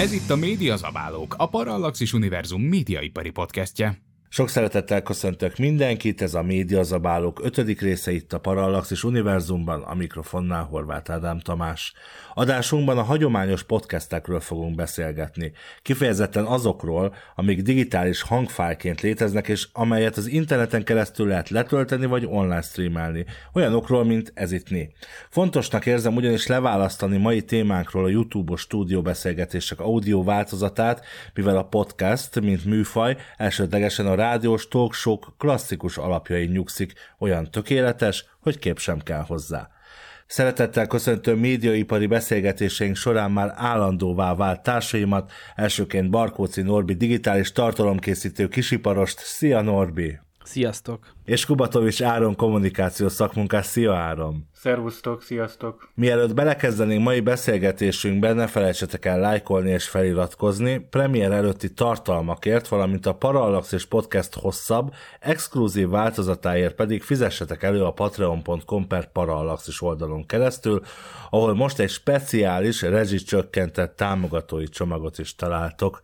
Ez itt a Média Zabálók, a Parallaxis Univerzum médiaipari podcastje. Sok szeretettel köszöntök mindenkit, ez a Média Zabálók ötödik része itt a Parallaxis Univerzumban, a mikrofonnál Horváth Ádám Tamás. Adásunkban a hagyományos podcastekről fogunk beszélgetni, kifejezetten azokról, amik digitális hangfájként léteznek, és amelyet az interneten keresztül lehet letölteni vagy online streamelni, olyanokról, mint ez itt né. Fontosnak érzem ugyanis leválasztani mai témánkról a YouTube-os stúdióbeszélgetések audio változatát, mivel a podcast, mint műfaj, elsődlegesen a rádiós talkshow klasszikus alapjai nyugszik, olyan tökéletes, hogy kép sem kell hozzá. Szeretettel köszöntöm médiaipari beszélgetéseink során már állandóvá vált társaimat, elsőként Barkóci Norbi digitális tartalomkészítő kisiparost. Szia Norbi! Sziasztok! És Kubatovics Áron kommunikációs szakmunkás. Szia Áron! Szervusztok, sziasztok! Mielőtt belekezdenénk mai beszélgetésünkbe, ne felejtsetek el lájkolni és feliratkozni, premier előtti tartalmakért, valamint a Parallax és Podcast hosszabb, exkluzív változatáért pedig fizessetek elő a patreon.com per Parallax is oldalon keresztül, ahol most egy speciális rezsicsökkentett támogatói csomagot is találtok.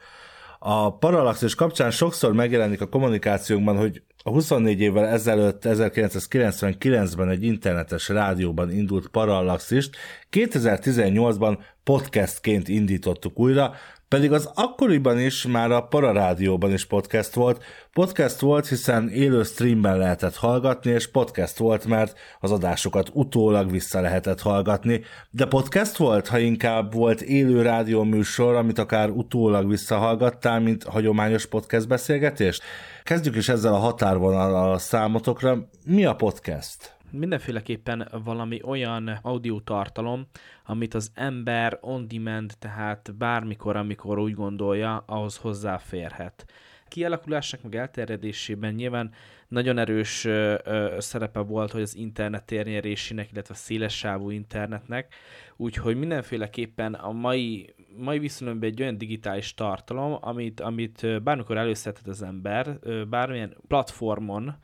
A Parallaxis kapcsán sokszor megjelenik a kommunikációnkban, hogy a 24 évvel ezelőtt, 1999-ben egy internetes rádióban indult Parallaxist, 2018-ban podcastként indítottuk újra, pedig az akkoriban is már a Pararádióban is podcast volt. Podcast volt, hiszen élő streamben lehetett hallgatni, és podcast volt, mert az adásokat utólag vissza lehetett hallgatni. De podcast volt, ha inkább volt élő rádióműsor, amit akár utólag visszahallgattál, mint hagyományos podcast beszélgetést? Kezdjük is ezzel a határvonal a számotokra. Mi a podcast? Mindenféleképpen valami olyan audio tartalom, amit az ember on demand, tehát bármikor, amikor úgy gondolja, ahhoz hozzáférhet. Kialakulásnak meg elterjedésében nyilván nagyon erős ö, ö, szerepe volt, hogy az internet térnyerésének, illetve a szélessávú internetnek, úgyhogy mindenféleképpen a mai, mai viszonylatban egy olyan digitális tartalom, amit, amit bármikor előszedhet az ember, bármilyen platformon,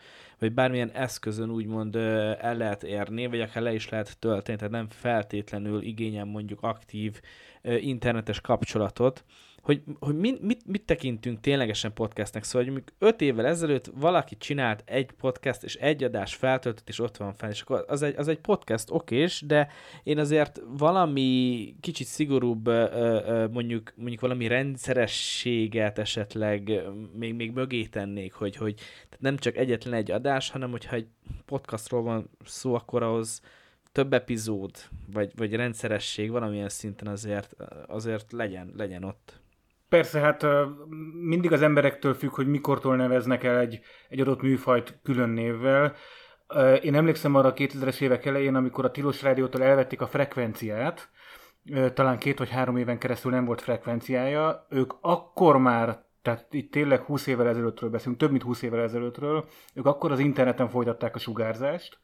vagy bármilyen eszközön úgymond el lehet érni, vagy akár le is lehet tölteni, tehát nem feltétlenül igényel mondjuk aktív internetes kapcsolatot, hogy, hogy mit, mit, mit tekintünk ténylegesen podcastnek. Szóval, hogy mondjuk öt évvel ezelőtt valaki csinált egy podcast, és egy adás feltöltött, és ott van fenn, és akkor az egy, az egy podcast okés, de én azért valami kicsit szigorúbb, mondjuk, mondjuk valami rendszerességet esetleg még, még mögé tennék, hogy, hogy nem csak egyetlen egy adás, hanem hogyha egy podcastról van szó, akkor ahhoz több epizód, vagy, vagy rendszeresség valamilyen szinten azért, azért legyen, legyen ott. Persze, hát mindig az emberektől függ, hogy mikortól neveznek el egy, egy adott műfajt külön névvel. Én emlékszem arra a 2000-es évek elején, amikor a Tilos Rádiótól elvették a frekvenciát, talán két vagy három éven keresztül nem volt frekvenciája, ők akkor már, tehát itt tényleg 20 évvel ezelőttről beszélünk, több mint 20 évvel ezelőttről, ők akkor az interneten folytatták a sugárzást,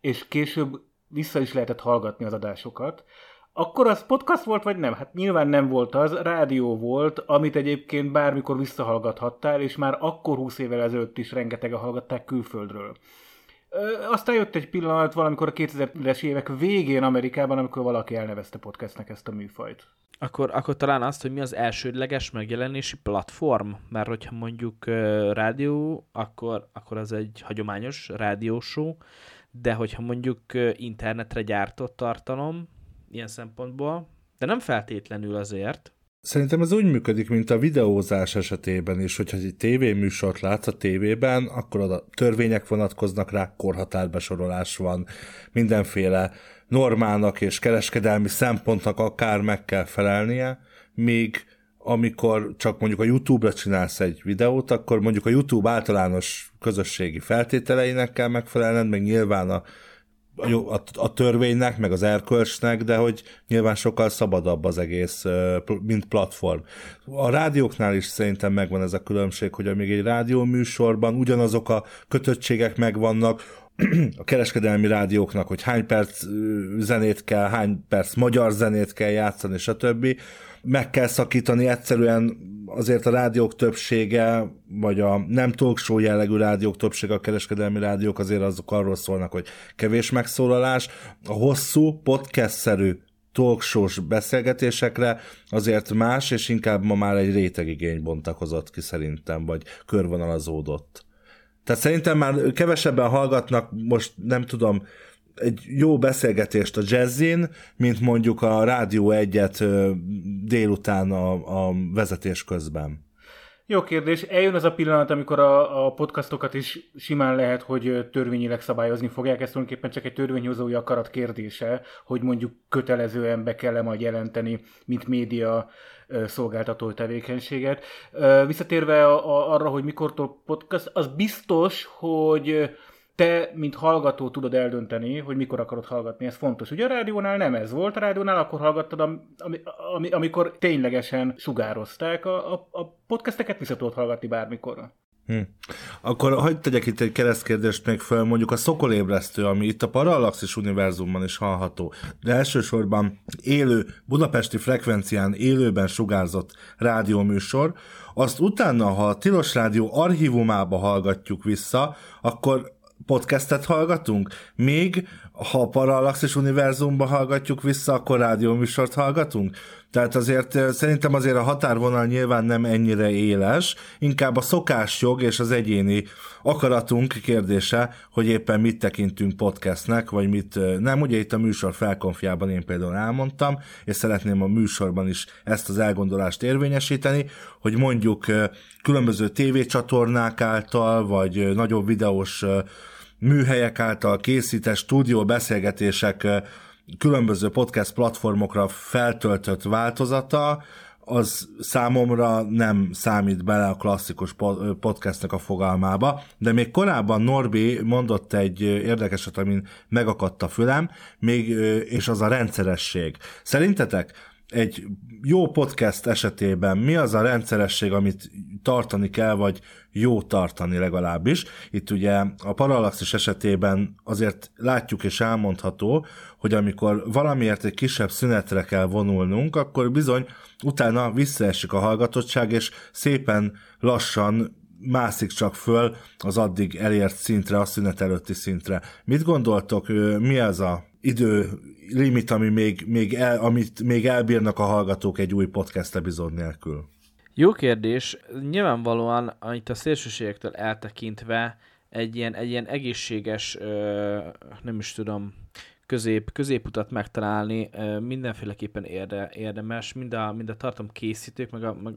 és később vissza is lehetett hallgatni az adásokat. Akkor az podcast volt, vagy nem? Hát nyilván nem volt az, rádió volt, amit egyébként bármikor visszahallgathattál, és már akkor 20 évvel ezelőtt is rengetegen hallgatták külföldről. Ö, aztán jött egy pillanat valamikor a 2000-es évek végén Amerikában, amikor valaki elnevezte podcastnek ezt a műfajt. Akkor, akkor talán azt, hogy mi az elsődleges megjelenési platform, mert hogyha mondjuk uh, rádió, akkor, akkor az egy hagyományos rádiósó, de hogyha mondjuk internetre gyártott tartalom, ilyen szempontból, de nem feltétlenül azért. Szerintem ez úgy működik, mint a videózás esetében is, hogyha egy tévéműsort látsz a tévében, akkor a törvények vonatkoznak rá, korhatárbesorolás van, mindenféle normának és kereskedelmi szempontnak akár meg kell felelnie, míg amikor csak mondjuk a YouTube-ra csinálsz egy videót, akkor mondjuk a YouTube általános közösségi feltételeinek kell megfelelned, meg nyilván a, a, a törvénynek, meg az erkölcsnek, de hogy nyilván sokkal szabadabb az egész, mint platform. A rádióknál is szerintem megvan ez a különbség, hogy amíg egy rádióműsorban ugyanazok a kötöttségek megvannak, a kereskedelmi rádióknak, hogy hány perc zenét kell, hány perc magyar zenét kell játszani, stb. Meg kell szakítani egyszerűen azért a rádiók többsége, vagy a nem talkshow jellegű rádiók többsége, a kereskedelmi rádiók azért azok arról szólnak, hogy kevés megszólalás. A hosszú, podcast-szerű talkshows beszélgetésekre azért más, és inkább ma már egy rétegigény bontakozott ki szerintem, vagy körvonalazódott. Tehát szerintem már kevesebben hallgatnak most, nem tudom, egy jó beszélgetést a jazzin, mint mondjuk a Rádió egyet délután a, a vezetés közben. Jó kérdés. Eljön az a pillanat, amikor a, a podcastokat is simán lehet, hogy törvényileg szabályozni fogják. Ez tulajdonképpen csak egy törvényhozói akarat kérdése, hogy mondjuk kötelezően be kell -e majd jelenteni, mint média szolgáltató tevékenységet. Visszatérve arra, hogy mikortól podcast, az biztos, hogy te, mint hallgató tudod eldönteni, hogy mikor akarod hallgatni, ez fontos. Ugye a rádiónál nem ez volt, a rádiónál akkor hallgattad, ami, ami, amikor ténylegesen sugározták, a, a, a podcasteket vissza tudod hallgatni bármikor. Hm. Akkor hagyd tegyek itt egy keresztkérdést még föl, mondjuk a szokolébresztő, ami itt a Parallaxis univerzumban is hallható, de elsősorban élő, budapesti frekvencián élőben sugárzott rádióműsor, azt utána, ha a Tilos Rádió archívumába hallgatjuk vissza, akkor podcastet hallgatunk, még ha a Parallaxis univerzumba hallgatjuk vissza, akkor rádióműsort hallgatunk. Tehát azért szerintem azért a határvonal nyilván nem ennyire éles, inkább a szokásjog és az egyéni akaratunk kérdése, hogy éppen mit tekintünk podcastnek, vagy mit nem. Ugye itt a műsor felkonfiában én például elmondtam, és szeretném a műsorban is ezt az elgondolást érvényesíteni, hogy mondjuk különböző tévécsatornák által, vagy nagyobb videós műhelyek által készített stúdió beszélgetések különböző podcast platformokra feltöltött változata, az számomra nem számít bele a klasszikus podcastnek a fogalmába, de még korábban Norbi mondott egy érdekeset, amin megakadt a fülem, még, és az a rendszeresség. Szerintetek egy jó podcast esetében mi az a rendszeresség, amit tartani kell, vagy jó tartani legalábbis. Itt ugye a parallaxis esetében azért látjuk és elmondható, hogy amikor valamiért egy kisebb szünetre kell vonulnunk, akkor bizony utána visszaesik a hallgatottság, és szépen lassan mászik csak föl az addig elért szintre, a szünet előtti szintre. Mit gondoltok, mi az a idő limit, ami még, még el, amit még elbírnak a hallgatók egy új podcast epizód nélkül? Jó kérdés. Nyilvánvalóan itt a szélsőségektől eltekintve egy ilyen, egy ilyen egészséges, nem is tudom, közép, középutat megtalálni mindenféleképpen érde, érdemes, mind a, mind a tartom készítők, meg, a, meg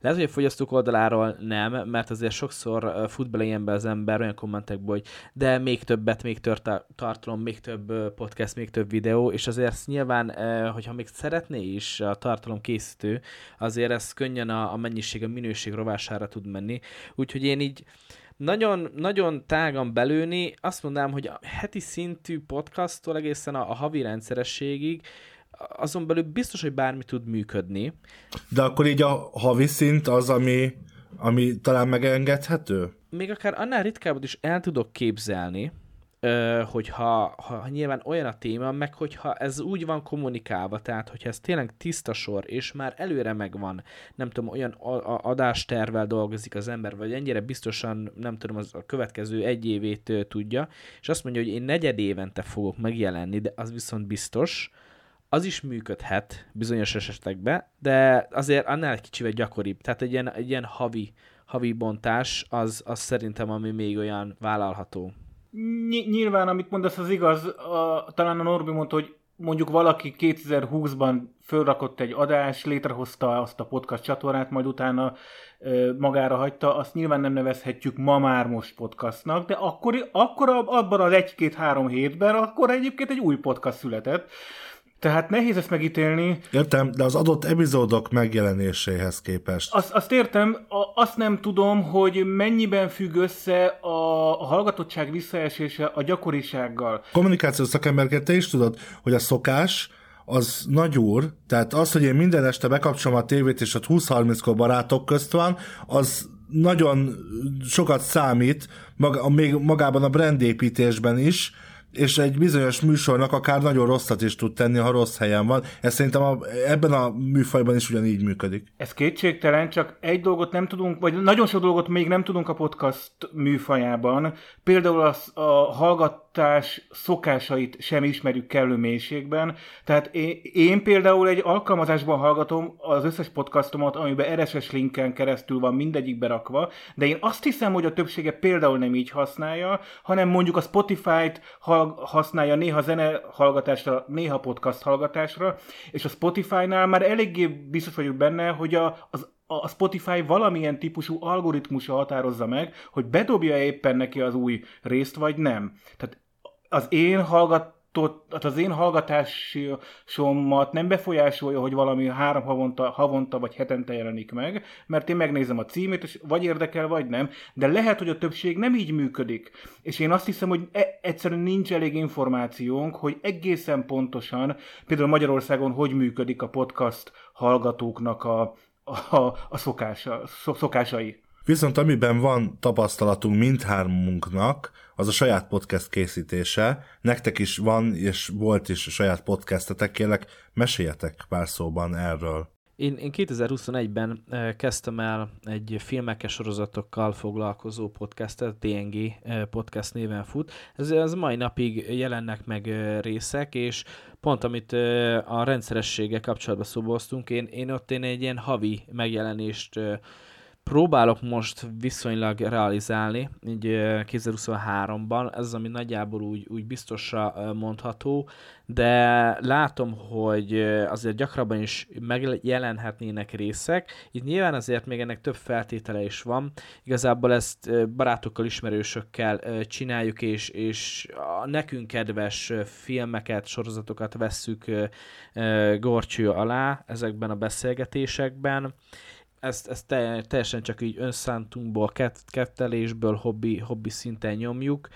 lehet, hogy a fogyasztók oldaláról nem, mert azért sokszor fut bele ilyenbe az ember olyan kommentekbe, hogy de még többet, még tört, tartalom, még több podcast, még több videó, és azért nyilván, hogyha még szeretné is a tartalom készítő, azért ez könnyen a, a mennyiség, a minőség rovására tud menni. Úgyhogy én így nagyon, nagyon tágan belőni, azt mondanám, hogy a heti szintű podcasttól egészen a, a havi rendszerességig, azon belül biztos, hogy bármi tud működni. De akkor így a havi szint az, ami, ami talán megengedhető? Még akár annál ritkábbat is el tudok képzelni, hogyha ha nyilván olyan a téma, meg hogyha ez úgy van kommunikálva, tehát hogyha ez tényleg tiszta sor, és már előre megvan, nem tudom, olyan adástervel dolgozik az ember, vagy ennyire biztosan, nem tudom, az a következő egy évét tudja, és azt mondja, hogy én negyed évente fogok megjelenni, de az viszont biztos, az is működhet bizonyos esetekben, de azért annál egy kicsivel gyakoribb. Tehát egy ilyen, egy ilyen havi, havi bontás, az, az szerintem ami még olyan vállalható. Ny- nyilván, amit mondasz, az igaz. A, talán a Norbi mondta, hogy mondjuk valaki 2020-ban fölrakott egy adás, létrehozta azt a podcast csatornát, majd utána ö, magára hagyta, azt nyilván nem nevezhetjük ma már most podcastnak, de akkor, akkor abban az egy-két-három hétben, akkor egyébként egy új podcast született. Tehát nehéz ezt megítélni. Értem, de az adott epizódok megjelenéséhez képest. Azt, azt értem, a, azt nem tudom, hogy mennyiben függ össze a, a hallgatottság visszaesése a gyakorisággal. Kommunikációs szakemberként te is tudod, hogy a szokás az nagy úr, tehát az, hogy én minden este bekapcsolom a tévét, és ott 20-30-kor barátok közt van, az nagyon sokat számít, maga, még magában a brandépítésben is, és egy bizonyos műsornak akár nagyon rosszat is tud tenni, ha rossz helyen van. Ez szerintem a, ebben a műfajban is ugyanígy működik. Ez kétségtelen, csak egy dolgot nem tudunk, vagy nagyon sok dolgot még nem tudunk a podcast műfajában. Például az, a hallgatás szokásait sem ismerjük kellő mélységben. Tehát én, én például egy alkalmazásban hallgatom az összes podcastomat, amiben RSS linken keresztül van mindegyik berakva, de én azt hiszem, hogy a többsége például nem így használja, hanem mondjuk a Spotify-t használja néha zene hallgatásra, néha podcast hallgatásra, és a Spotify-nál már eléggé biztos vagyok benne, hogy a, az a Spotify valamilyen típusú algoritmusa határozza meg, hogy bedobja éppen neki az új részt, vagy nem. Tehát az én hallgat hát az én hallgatásomat nem befolyásolja, hogy valami három havonta, havonta vagy hetente jelenik meg, mert én megnézem a címét, és vagy érdekel, vagy nem, de lehet, hogy a többség nem így működik. És én azt hiszem, hogy e- egyszerűen nincs elég információnk, hogy egészen pontosan, például Magyarországon hogy működik a podcast hallgatóknak a, a, a szokása, szokásai. Viszont amiben van tapasztalatunk mindhármunknak, az a saját podcast készítése. Nektek is van, és volt is a saját podcastetek, kérlek, meséljetek pár szóban erről. Én, én 2021-ben kezdtem el egy filmekes sorozatokkal foglalkozó podcastet, DNG podcast néven fut. Ez, ez mai napig jelennek meg részek, és pont amit a rendszeressége kapcsolatban szoboztunk, én, én ott én egy ilyen havi megjelenést próbálok most viszonylag realizálni, így 2023-ban, ez az, ami nagyjából úgy, úgy biztosra mondható, de látom, hogy azért gyakrabban is megjelenhetnének részek. Itt nyilván azért még ennek több feltétele is van. Igazából ezt barátokkal, ismerősökkel csináljuk, és, és a nekünk kedves filmeket, sorozatokat vesszük gorcső alá ezekben a beszélgetésekben ezt, ezt teljesen csak így önszántunkból, kett, kettelésből, hobbi, hobbi szinten nyomjuk.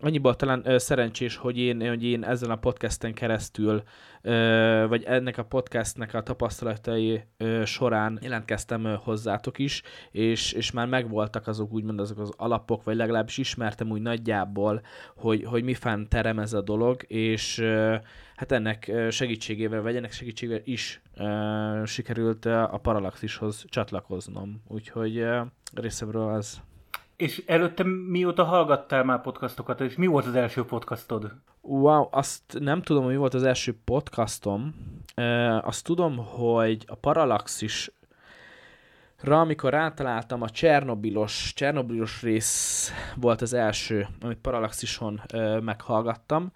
Annyiból talán ö, szerencsés, hogy én, hogy én ezen a podcasten keresztül, ö, vagy ennek a podcastnek a tapasztalatai ö, során jelentkeztem ö, hozzátok is, és, és már megvoltak azok úgymond azok az alapok, vagy legalábbis ismertem úgy nagyjából, hogy, hogy mi fán terem ez a dolog, és ö, hát ennek segítségével, vagy ennek segítségével is uh, sikerült a Parallaxishoz csatlakoznom. Úgyhogy uh, részemről az. És előtte mióta hallgattál már podcastokat, és mi volt az első podcastod? Wow, azt nem tudom, hogy mi volt az első podcastom. Azt tudom, hogy a Parallaxis Ra, amikor rátaláltam, a Csernobilos, Csernobilos rész volt az első, amit Parallaxison meghallgattam,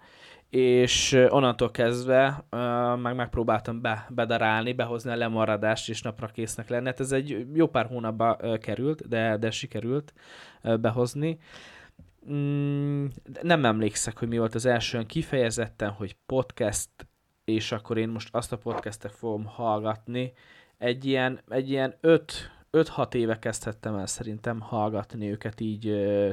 és onnantól kezdve uh, meg megpróbáltam be, bedarálni, behozni a lemaradást, és napra késznek lenni. Hát ez egy jó pár hónapba uh, került, de, de sikerült uh, behozni. Mm, nem emlékszek, hogy mi volt az első, kifejezetten, hogy podcast, és akkor én most azt a podcastet fogom hallgatni. Egy ilyen, egy ilyen öt 5-6 éve kezdhettem el szerintem hallgatni őket így,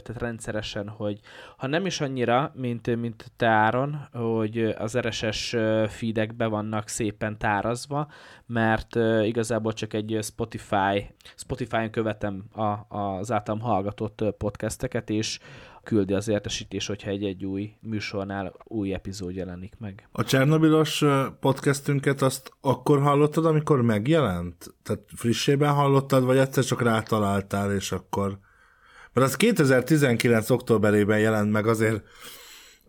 tehát rendszeresen, hogy ha nem is annyira, mint, mint te Áron, hogy az RSS feedek vannak szépen tárazva, mert igazából csak egy Spotify, Spotify-on követem a, az általam hallgatott podcasteket, és küldi az értesítés, hogyha egy-egy új műsornál új epizód jelenik meg. A Csernobilos podcastünket azt akkor hallottad, amikor megjelent? Tehát frissében hallottad, vagy egyszer csak rátaláltál, és akkor... Mert az 2019. októberében jelent meg, azért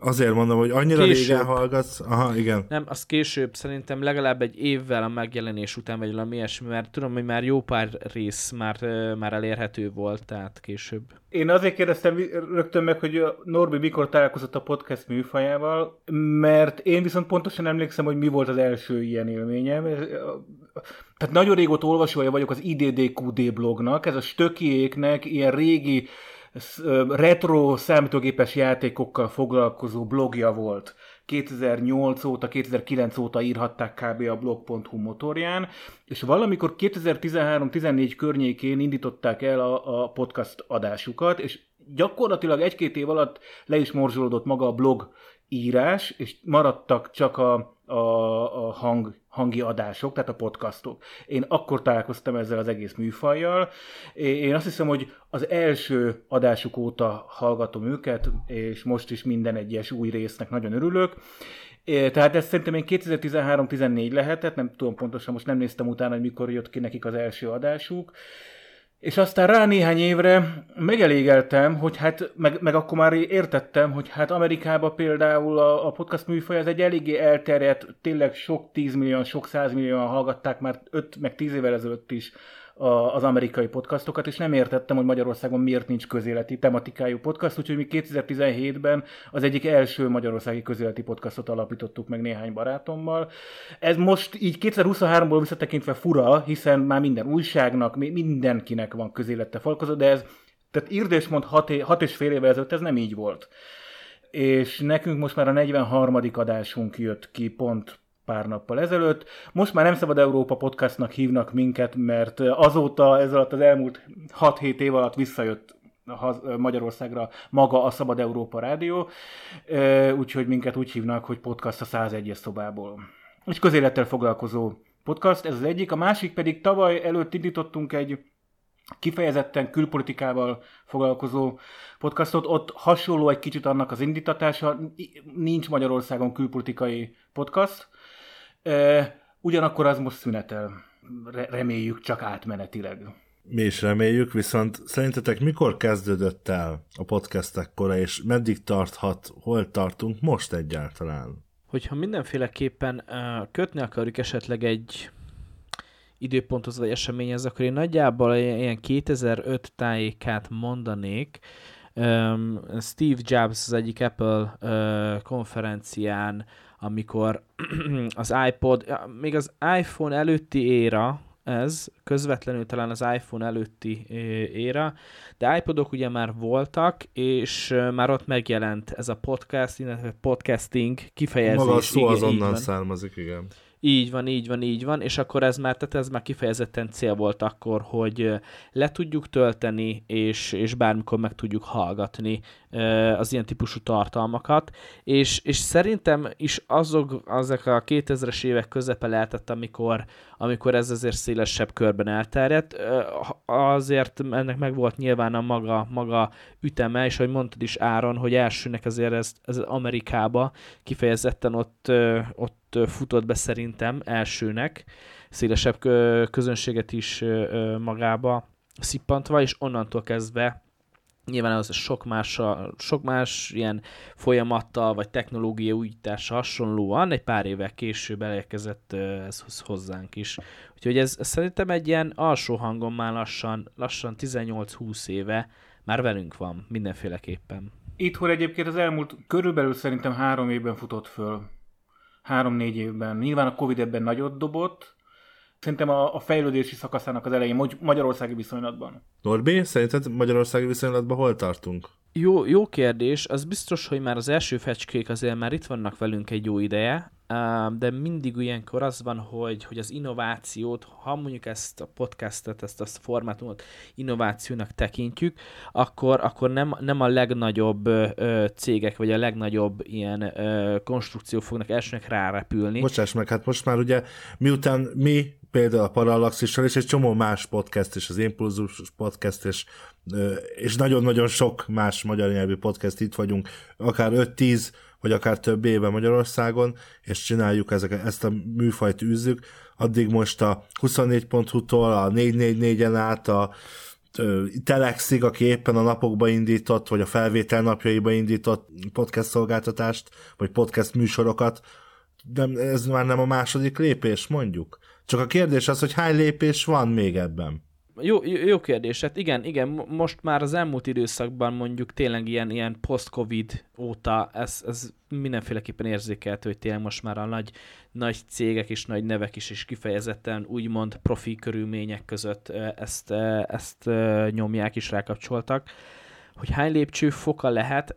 Azért mondom, hogy annyira később. régen hallgatsz. Aha, igen. Nem, az később szerintem legalább egy évvel a megjelenés után, vagy valami ilyesmi, mert tudom, hogy már jó pár rész már, már elérhető volt, tehát később. Én azért kérdeztem rögtön meg, hogy Norbi mikor találkozott a podcast műfajával, mert én viszont pontosan emlékszem, hogy mi volt az első ilyen élményem. Tehát nagyon régóta olvasója vagyok az IDDQD blognak, ez a stökiéknek ilyen régi retro számítógépes játékokkal foglalkozó blogja volt. 2008 óta, 2009 óta írhatták kb. a blog.hu motorján, és valamikor 2013-14 környékén indították el a, a podcast adásukat, és gyakorlatilag egy-két év alatt le is morzsolódott maga a blog írás, és maradtak csak a, a, a hang, hangi adások, tehát a podcastok. Én akkor találkoztam ezzel az egész műfajjal. Én azt hiszem, hogy az első adásuk óta hallgatom őket, és most is minden egyes új résznek nagyon örülök. Tehát ez szerintem én 2013-14 lehetett, nem tudom pontosan, most nem néztem utána, hogy mikor jött ki nekik az első adásuk, és aztán rá néhány évre megelégeltem, hogy hát, meg, meg akkor már értettem, hogy hát Amerikában például a, a podcast műfaj az egy eléggé elterjedt, tényleg sok tízmillióan, sok százmillióan hallgatták már öt meg tíz évvel ezelőtt is a, az amerikai podcastokat, és nem értettem, hogy Magyarországon miért nincs közéleti tematikájú podcast, úgyhogy mi 2017-ben az egyik első magyarországi közéleti podcastot alapítottuk meg néhány barátommal. Ez most így 2023-ból visszatekintve fura, hiszen már minden újságnak, mindenkinek van közélette falkozó, de ez, tehát írd és mond hat, hat és fél évvel ezelőtt ez nem így volt és nekünk most már a 43. adásunk jött ki pont pár nappal ezelőtt. Most már nem szabad Európa podcastnak hívnak minket, mert azóta, ez alatt az elmúlt 6-7 év alatt visszajött Magyarországra maga a Szabad Európa Rádió, úgyhogy minket úgy hívnak, hogy podcast a 101-es szobából. És közélettel foglalkozó podcast, ez az egyik. A másik pedig tavaly előtt indítottunk egy kifejezetten külpolitikával foglalkozó podcastot. Ott hasonló egy kicsit annak az indítatása, nincs Magyarországon külpolitikai podcast, Ugyanakkor az most szünetel. Reméljük csak átmenetileg. Mi is reméljük, viszont szerintetek mikor kezdődött el a podcastek kora, és meddig tarthat, hol tartunk most egyáltalán? Hogyha mindenféleképpen kötni akarjuk esetleg egy időponthoz vagy eseményhez, akkor én nagyjából ilyen 2005 tájékát mondanék. Steve Jobs az egyik Apple konferencián amikor az iPod, még az iPhone előtti éra, ez közvetlenül talán az iPhone előtti éra, de iPodok ugye már voltak, és már ott megjelent ez a podcast, illetve podcasting kifejezés. Maga a szó azonnal származik, igen. Így van, így van, így van, és akkor ez már, tehát ez már kifejezetten cél volt akkor, hogy le tudjuk tölteni, és, és bármikor meg tudjuk hallgatni az ilyen típusú tartalmakat, és, és szerintem is azok, azok a 2000-es évek közepe lehetett, amikor, amikor ez azért szélesebb körben elterjedt, azért ennek meg volt nyilván a maga, maga üteme, és ahogy mondtad is Áron, hogy elsőnek azért ez, ez Amerikába kifejezetten ott, ott futott be szerintem elsőnek, szélesebb közönséget is magába szippantva, és onnantól kezdve Nyilván az sok más, sok más ilyen folyamattal, vagy technológia újítása hasonlóan egy pár évvel később elérkezett ez hozzánk is. Úgyhogy ez, szerintem egy ilyen alsó hangon már lassan, lassan 18-20 éve már velünk van mindenféleképpen. Itthon egyébként az elmúlt körülbelül szerintem három évben futott föl. Három-négy évben. Nyilván a Covid ebben nagyot dobott, Szerintem a, a fejlődési szakaszának az elején Magyarországi viszonylatban. Norbi, szerinted Magyarországi viszonylatban hol tartunk? Jó, jó kérdés. Az biztos, hogy már az első fecskék azért már itt vannak velünk egy jó ideje, de mindig ilyenkor az van, hogy, hogy az innovációt, ha mondjuk ezt a podcastet, ezt a formátumot innovációnak tekintjük, akkor, akkor nem, nem a legnagyobb ö, cégek, vagy a legnagyobb ilyen ö, konstrukció fognak elsőnek rárepülni. Bocsáss meg, hát most már ugye miután mi például a Parallaxissal, és egy csomó más podcast, és az Impulzus podcast, és, és nagyon-nagyon sok más magyar nyelvű podcast itt vagyunk, akár 5-10 vagy akár több éve Magyarországon, és csináljuk ezeket, ezt a műfajt űzzük, addig most a 24.hu-tól, a 444-en át, a Telexig, aki éppen a napokba indított, vagy a felvétel napjaiba indított podcast szolgáltatást, vagy podcast műsorokat, de ez már nem a második lépés, mondjuk. Csak a kérdés az, hogy hány lépés van még ebben? Jó, jó kérdés. Hát igen, igen, most már az elmúlt időszakban mondjuk tényleg ilyen, ilyen post-covid óta ez, ez mindenféleképpen érzékelhető, hogy tényleg most már a nagy, nagy cégek és nagy nevek is, is kifejezetten úgymond profi körülmények között ezt, ezt nyomják és rákapcsoltak. Hogy hány lépcső foka lehet,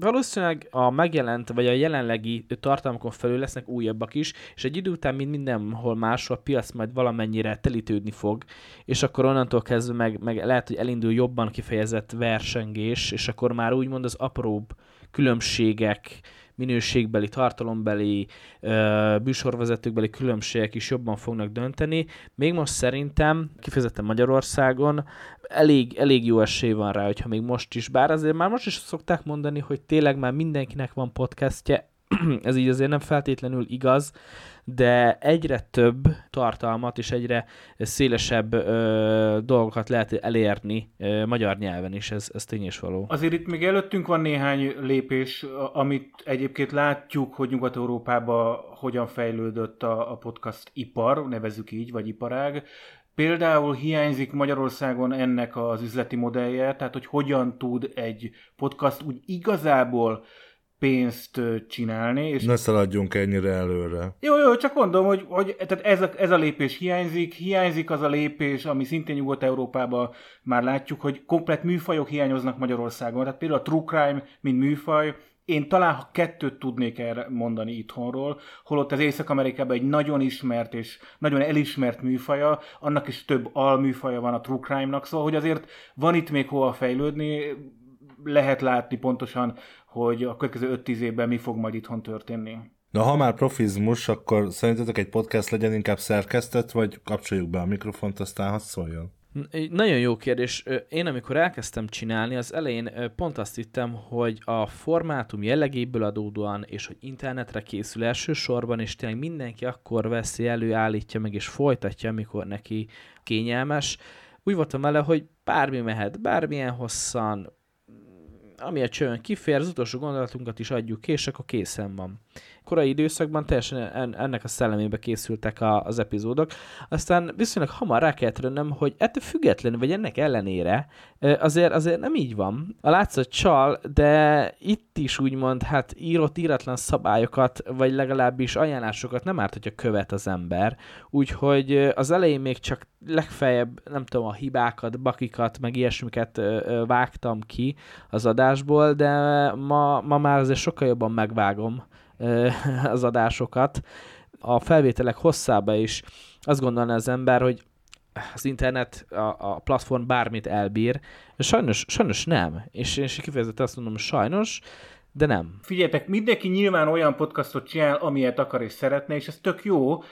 Valószínűleg a megjelent, vagy a jelenlegi tartalmakon felül lesznek újabbak is, és egy idő után, mint mindenhol máshol, a piac majd valamennyire telítődni fog, és akkor onnantól kezdve meg, meg lehet, hogy elindul jobban kifejezett versengés, és akkor már úgymond az apróbb különbségek, minőségbeli, tartalombeli, műsorvezetőkbeli különbségek is jobban fognak dönteni. Még most szerintem, kifejezetten Magyarországon, elég, elég jó esély van rá, hogyha még most is, bár azért már most is szokták mondani, hogy tényleg már mindenkinek van podcastje, ez így azért nem feltétlenül igaz, de egyre több tartalmat és egyre szélesebb ö, dolgokat lehet elérni ö, magyar nyelven is, ez, ez tény és való. Azért itt még előttünk van néhány lépés, amit egyébként látjuk, hogy Nyugat-Európában hogyan fejlődött a, a podcast ipar, nevezük így, vagy iparág. Például hiányzik Magyarországon ennek az üzleti modellje, tehát hogy hogyan tud egy podcast úgy igazából pénzt csinálni. És... Ne szaladjunk ennyire előre. Jó, jó, csak mondom, hogy, hogy tehát ez, a, ez a lépés hiányzik, hiányzik az a lépés, ami szintén Nyugat-Európában már látjuk, hogy komplet műfajok hiányoznak Magyarországon. Tehát például a true crime, mint műfaj, én talán ha kettőt tudnék erre mondani itthonról, holott az Észak-Amerikában egy nagyon ismert és nagyon elismert műfaja, annak is több alműfaja van a true crime-nak, szóval hogy azért van itt még hova fejlődni, lehet látni pontosan, hogy a következő 5-10 évben mi fog majd itthon történni. Na, ha már profizmus, akkor szerintetek egy podcast legyen inkább szerkesztett, vagy kapcsoljuk be a mikrofont, aztán hadd szóljon? Nagyon jó kérdés. Én amikor elkezdtem csinálni, az elején pont azt hittem, hogy a formátum jellegéből adódóan, és hogy internetre készül elsősorban, és tényleg mindenki akkor veszi elő, állítja meg, és folytatja, amikor neki kényelmes. Úgy voltam vele, hogy bármi mehet, bármilyen hosszan, ami a csőn kifér, az utolsó gondolatunkat is adjuk ki, és akkor készen van. Korai időszakban teljesen ennek a szellemébe készültek a, az epizódok, aztán viszonylag hamar rá kellett rönnöm, hogy ettől függetlenül, vagy ennek ellenére, azért, azért nem így van. A látszat csal, de itt is úgymond, hát írott íratlan szabályokat, vagy legalábbis ajánlásokat nem árt, hogyha követ az ember. Úgyhogy az elején még csak legfeljebb, nem tudom, a hibákat, bakikat, meg ilyesmiket vágtam ki az adásból, de ma, ma már azért sokkal jobban megvágom az adásokat. A felvételek hosszába is azt gondolná az ember, hogy az internet, a, a platform bármit elbír. Sajnos, sajnos nem. És én is kifejezetten azt mondom, sajnos, de nem. Figyeljetek, mindenki nyilván olyan podcastot csinál, amilyet akar és szeretne, és ez tök jó,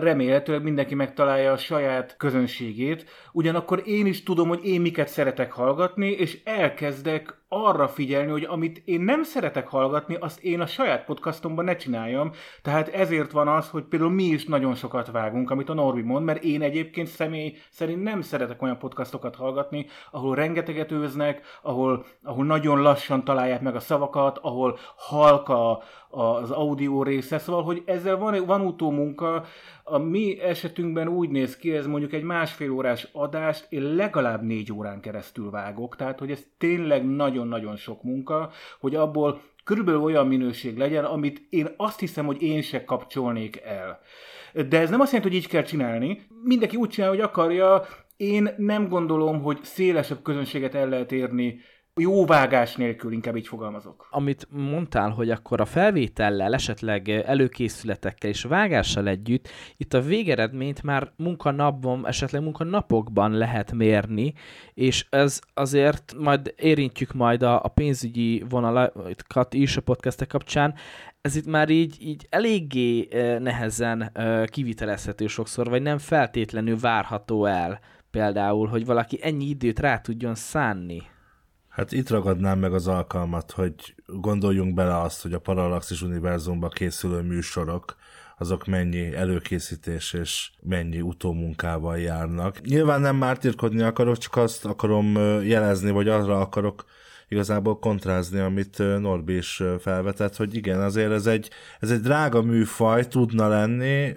remélhetőleg mindenki megtalálja a saját közönségét, ugyanakkor én is tudom, hogy én miket szeretek hallgatni, és elkezdek arra figyelni, hogy amit én nem szeretek hallgatni, azt én a saját podcastomban ne csináljam. Tehát ezért van az, hogy például mi is nagyon sokat vágunk, amit a Norbi mond, mert én egyébként személy szerint nem szeretek olyan podcastokat hallgatni, ahol rengeteget őznek, ahol, ahol nagyon lassan találják meg a szavakat, ahol halka az audio része, szóval, hogy ezzel van, van utómunka, a mi esetünkben úgy néz ki, ez mondjuk egy másfél órás adást, én legalább négy órán keresztül vágok, tehát hogy ez tényleg nagyon-nagyon sok munka, hogy abból körülbelül olyan minőség legyen, amit én azt hiszem, hogy én se kapcsolnék el. De ez nem azt jelenti, hogy így kell csinálni. Mindenki úgy csinál, hogy akarja. Én nem gondolom, hogy szélesebb közönséget el lehet érni jó vágás nélkül, inkább így fogalmazok. Amit mondtál, hogy akkor a felvétellel, esetleg előkészületekkel és vágással együtt, itt a végeredményt már munkanapban, esetleg munkanapokban lehet mérni, és ez azért majd érintjük majd a, a pénzügyi vonalakat is a podcastek kapcsán, ez itt már így, így eléggé nehezen kivitelezhető sokszor, vagy nem feltétlenül várható el például, hogy valaki ennyi időt rá tudjon szánni Hát itt ragadnám meg az alkalmat, hogy gondoljunk bele azt, hogy a Parallaxis univerzumban készülő műsorok, azok mennyi előkészítés és mennyi utómunkával járnak. Nyilván nem mártírkodni akarok, csak azt akarom jelezni, vagy arra akarok igazából kontrázni, amit Norbi is felvetett, hogy igen, azért ez egy, ez egy drága műfaj tudna lenni,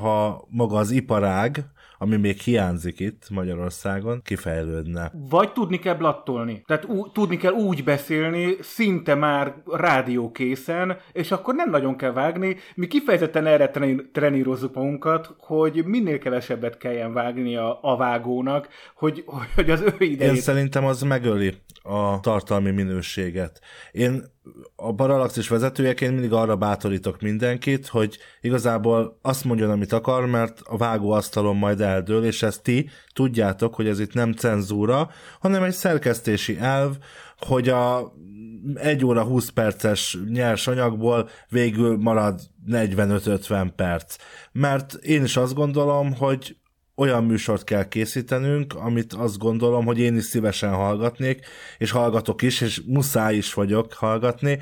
ha maga az iparág, ami még hiányzik itt Magyarországon, kifejlődne. Vagy tudni kell blattolni. Tehát ú- tudni kell úgy beszélni, szinte már rádiókészen, és akkor nem nagyon kell vágni. Mi kifejezetten erre trenírozzuk magunkat, hogy minél kevesebbet kelljen vágni a, a vágónak, hogy, hogy az ő idejét... Én szerintem az megöli a tartalmi minőséget. Én a Parallaxis vezetőjeként mindig arra bátorítok mindenkit, hogy igazából azt mondjon, amit akar, mert a vágóasztalon majd eldől, és ezt ti tudjátok, hogy ez itt nem cenzúra, hanem egy szerkesztési elv, hogy a 1 óra 20 perces nyers anyagból végül marad 45-50 perc. Mert én is azt gondolom, hogy olyan műsort kell készítenünk, amit azt gondolom, hogy én is szívesen hallgatnék, és hallgatok is, és muszáj is vagyok hallgatni,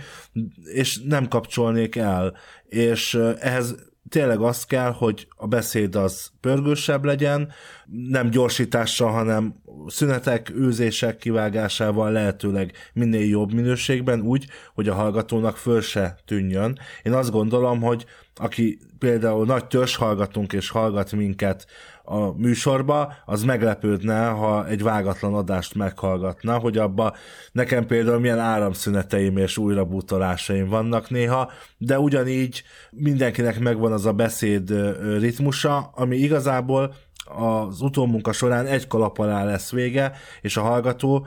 és nem kapcsolnék el. És ehhez tényleg az kell, hogy a beszéd az pörgősebb legyen, nem gyorsítással, hanem szünetek, őzések kivágásával lehetőleg minél jobb minőségben, úgy, hogy a hallgatónak föl se tűnjön. Én azt gondolom, hogy aki például nagy törzs hallgatunk és hallgat minket a műsorba, az meglepődne, ha egy vágatlan adást meghallgatna, hogy abba nekem például milyen áramszüneteim és újrabútolásaim vannak néha, de ugyanígy mindenkinek megvan az a beszéd ritmusa, ami igazából az utómunka során egy kalap alá lesz vége, és a hallgató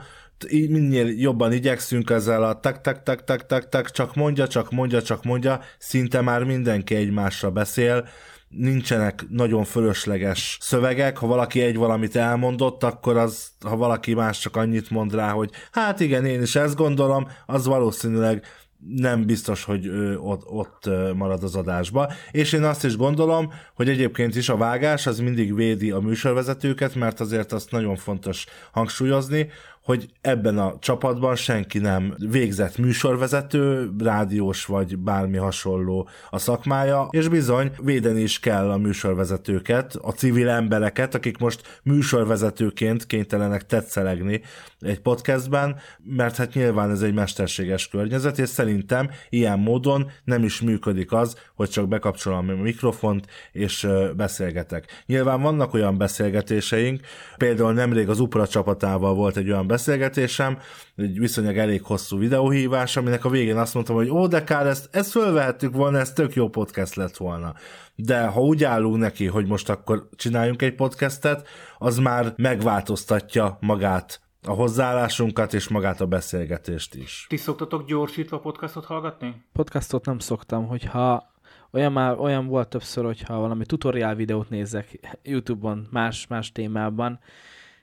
minél jobban igyekszünk ezzel a tak tak tak tak tak tak csak mondja, csak mondja, csak mondja, szinte már mindenki egymásra beszél, nincsenek nagyon fölösleges szövegek, ha valaki egy valamit elmondott, akkor az, ha valaki más csak annyit mond rá, hogy hát igen, én is ezt gondolom, az valószínűleg nem biztos, hogy ott, ott marad az adásba. És én azt is gondolom, hogy egyébként is a vágás az mindig védi a műsorvezetőket, mert azért azt nagyon fontos hangsúlyozni, hogy ebben a csapatban senki nem végzett műsorvezető, rádiós vagy bármi hasonló a szakmája, és bizony védeni is kell a műsorvezetőket, a civil embereket, akik most műsorvezetőként kénytelenek tetszelegni egy podcastben, mert hát nyilván ez egy mesterséges környezet, és szerintem ilyen módon nem is működik az, hogy csak bekapcsolom a mikrofont, és beszélgetek. Nyilván vannak olyan beszélgetéseink, például nemrég az Upra csapatával volt egy olyan beszélgetés, beszélgetésem, egy viszonylag elég hosszú videóhívás, aminek a végén azt mondtam, hogy ó, de kár, ezt, ezt fölvehettük volna, ez tök jó podcast lett volna. De ha úgy állunk neki, hogy most akkor csináljunk egy podcastet, az már megváltoztatja magát a hozzáállásunkat és magát a beszélgetést is. Ti szoktatok gyorsítva podcastot hallgatni? Podcastot nem szoktam, hogyha olyan, már, olyan volt többször, hogyha valami tutoriál videót nézek YouTube-on más, más témában,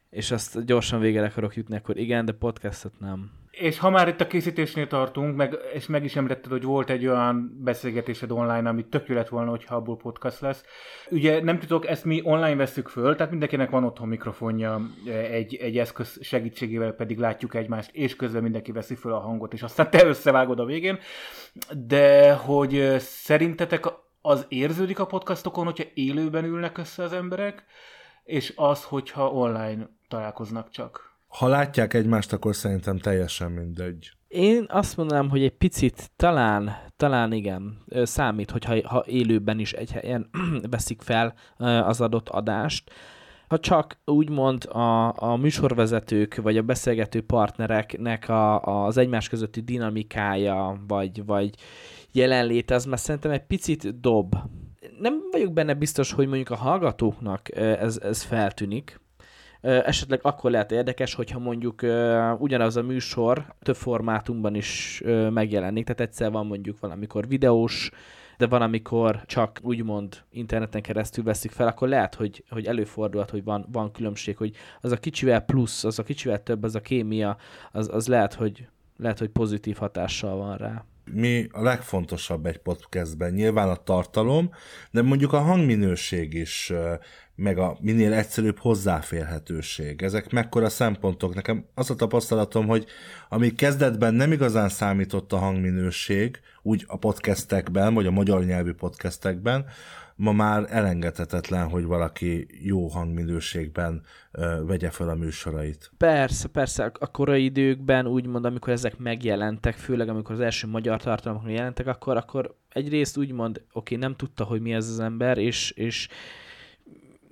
és azt gyorsan végre akarok jutni, akkor igen, de podcastot nem. És ha már itt a készítésnél tartunk, meg, és meg is említetted, hogy volt egy olyan beszélgetésed online, ami tök lett volna, hogyha abból podcast lesz. Ugye nem tudok, ezt mi online veszük föl, tehát mindenkinek van otthon mikrofonja, egy, egy eszköz segítségével pedig látjuk egymást, és közben mindenki veszi föl a hangot, és aztán te összevágod a végén. De hogy szerintetek az érződik a podcastokon, hogyha élőben ülnek össze az emberek, és az, hogyha online találkoznak csak. Ha látják egymást, akkor szerintem teljesen mindegy. Én azt mondanám, hogy egy picit talán, talán igen, számít, hogyha ha élőben is egy helyen veszik fel az adott adást. Ha csak úgymond a, a műsorvezetők vagy a beszélgető partnereknek a, az egymás közötti dinamikája vagy, vagy jelenléte, az már szerintem egy picit dob. Nem vagyok benne biztos, hogy mondjuk a hallgatóknak ez, ez feltűnik, esetleg akkor lehet érdekes, hogyha mondjuk ugyanaz a műsor több formátumban is megjelenik, tehát egyszer van mondjuk valamikor videós, de van, amikor csak úgymond interneten keresztül veszik fel, akkor lehet, hogy, hogy előfordulhat, hogy van, van különbség, hogy az a kicsivel plusz, az a kicsivel több, az a kémia, az, az lehet, hogy, lehet, hogy pozitív hatással van rá mi a legfontosabb egy podcastben? Nyilván a tartalom, de mondjuk a hangminőség is, meg a minél egyszerűbb hozzáférhetőség. Ezek mekkora szempontok? Nekem az a tapasztalatom, hogy ami kezdetben nem igazán számított a hangminőség, úgy a podcastekben, vagy a magyar nyelvű podcastekben, ma már elengedhetetlen, hogy valaki jó hangminőségben ö, vegye fel a műsorait. Persze, persze, a korai időkben úgymond, amikor ezek megjelentek, főleg amikor az első magyar tartalmak jelentek, akkor, akkor egyrészt úgymond, oké, nem tudta, hogy mi ez az ember, és, és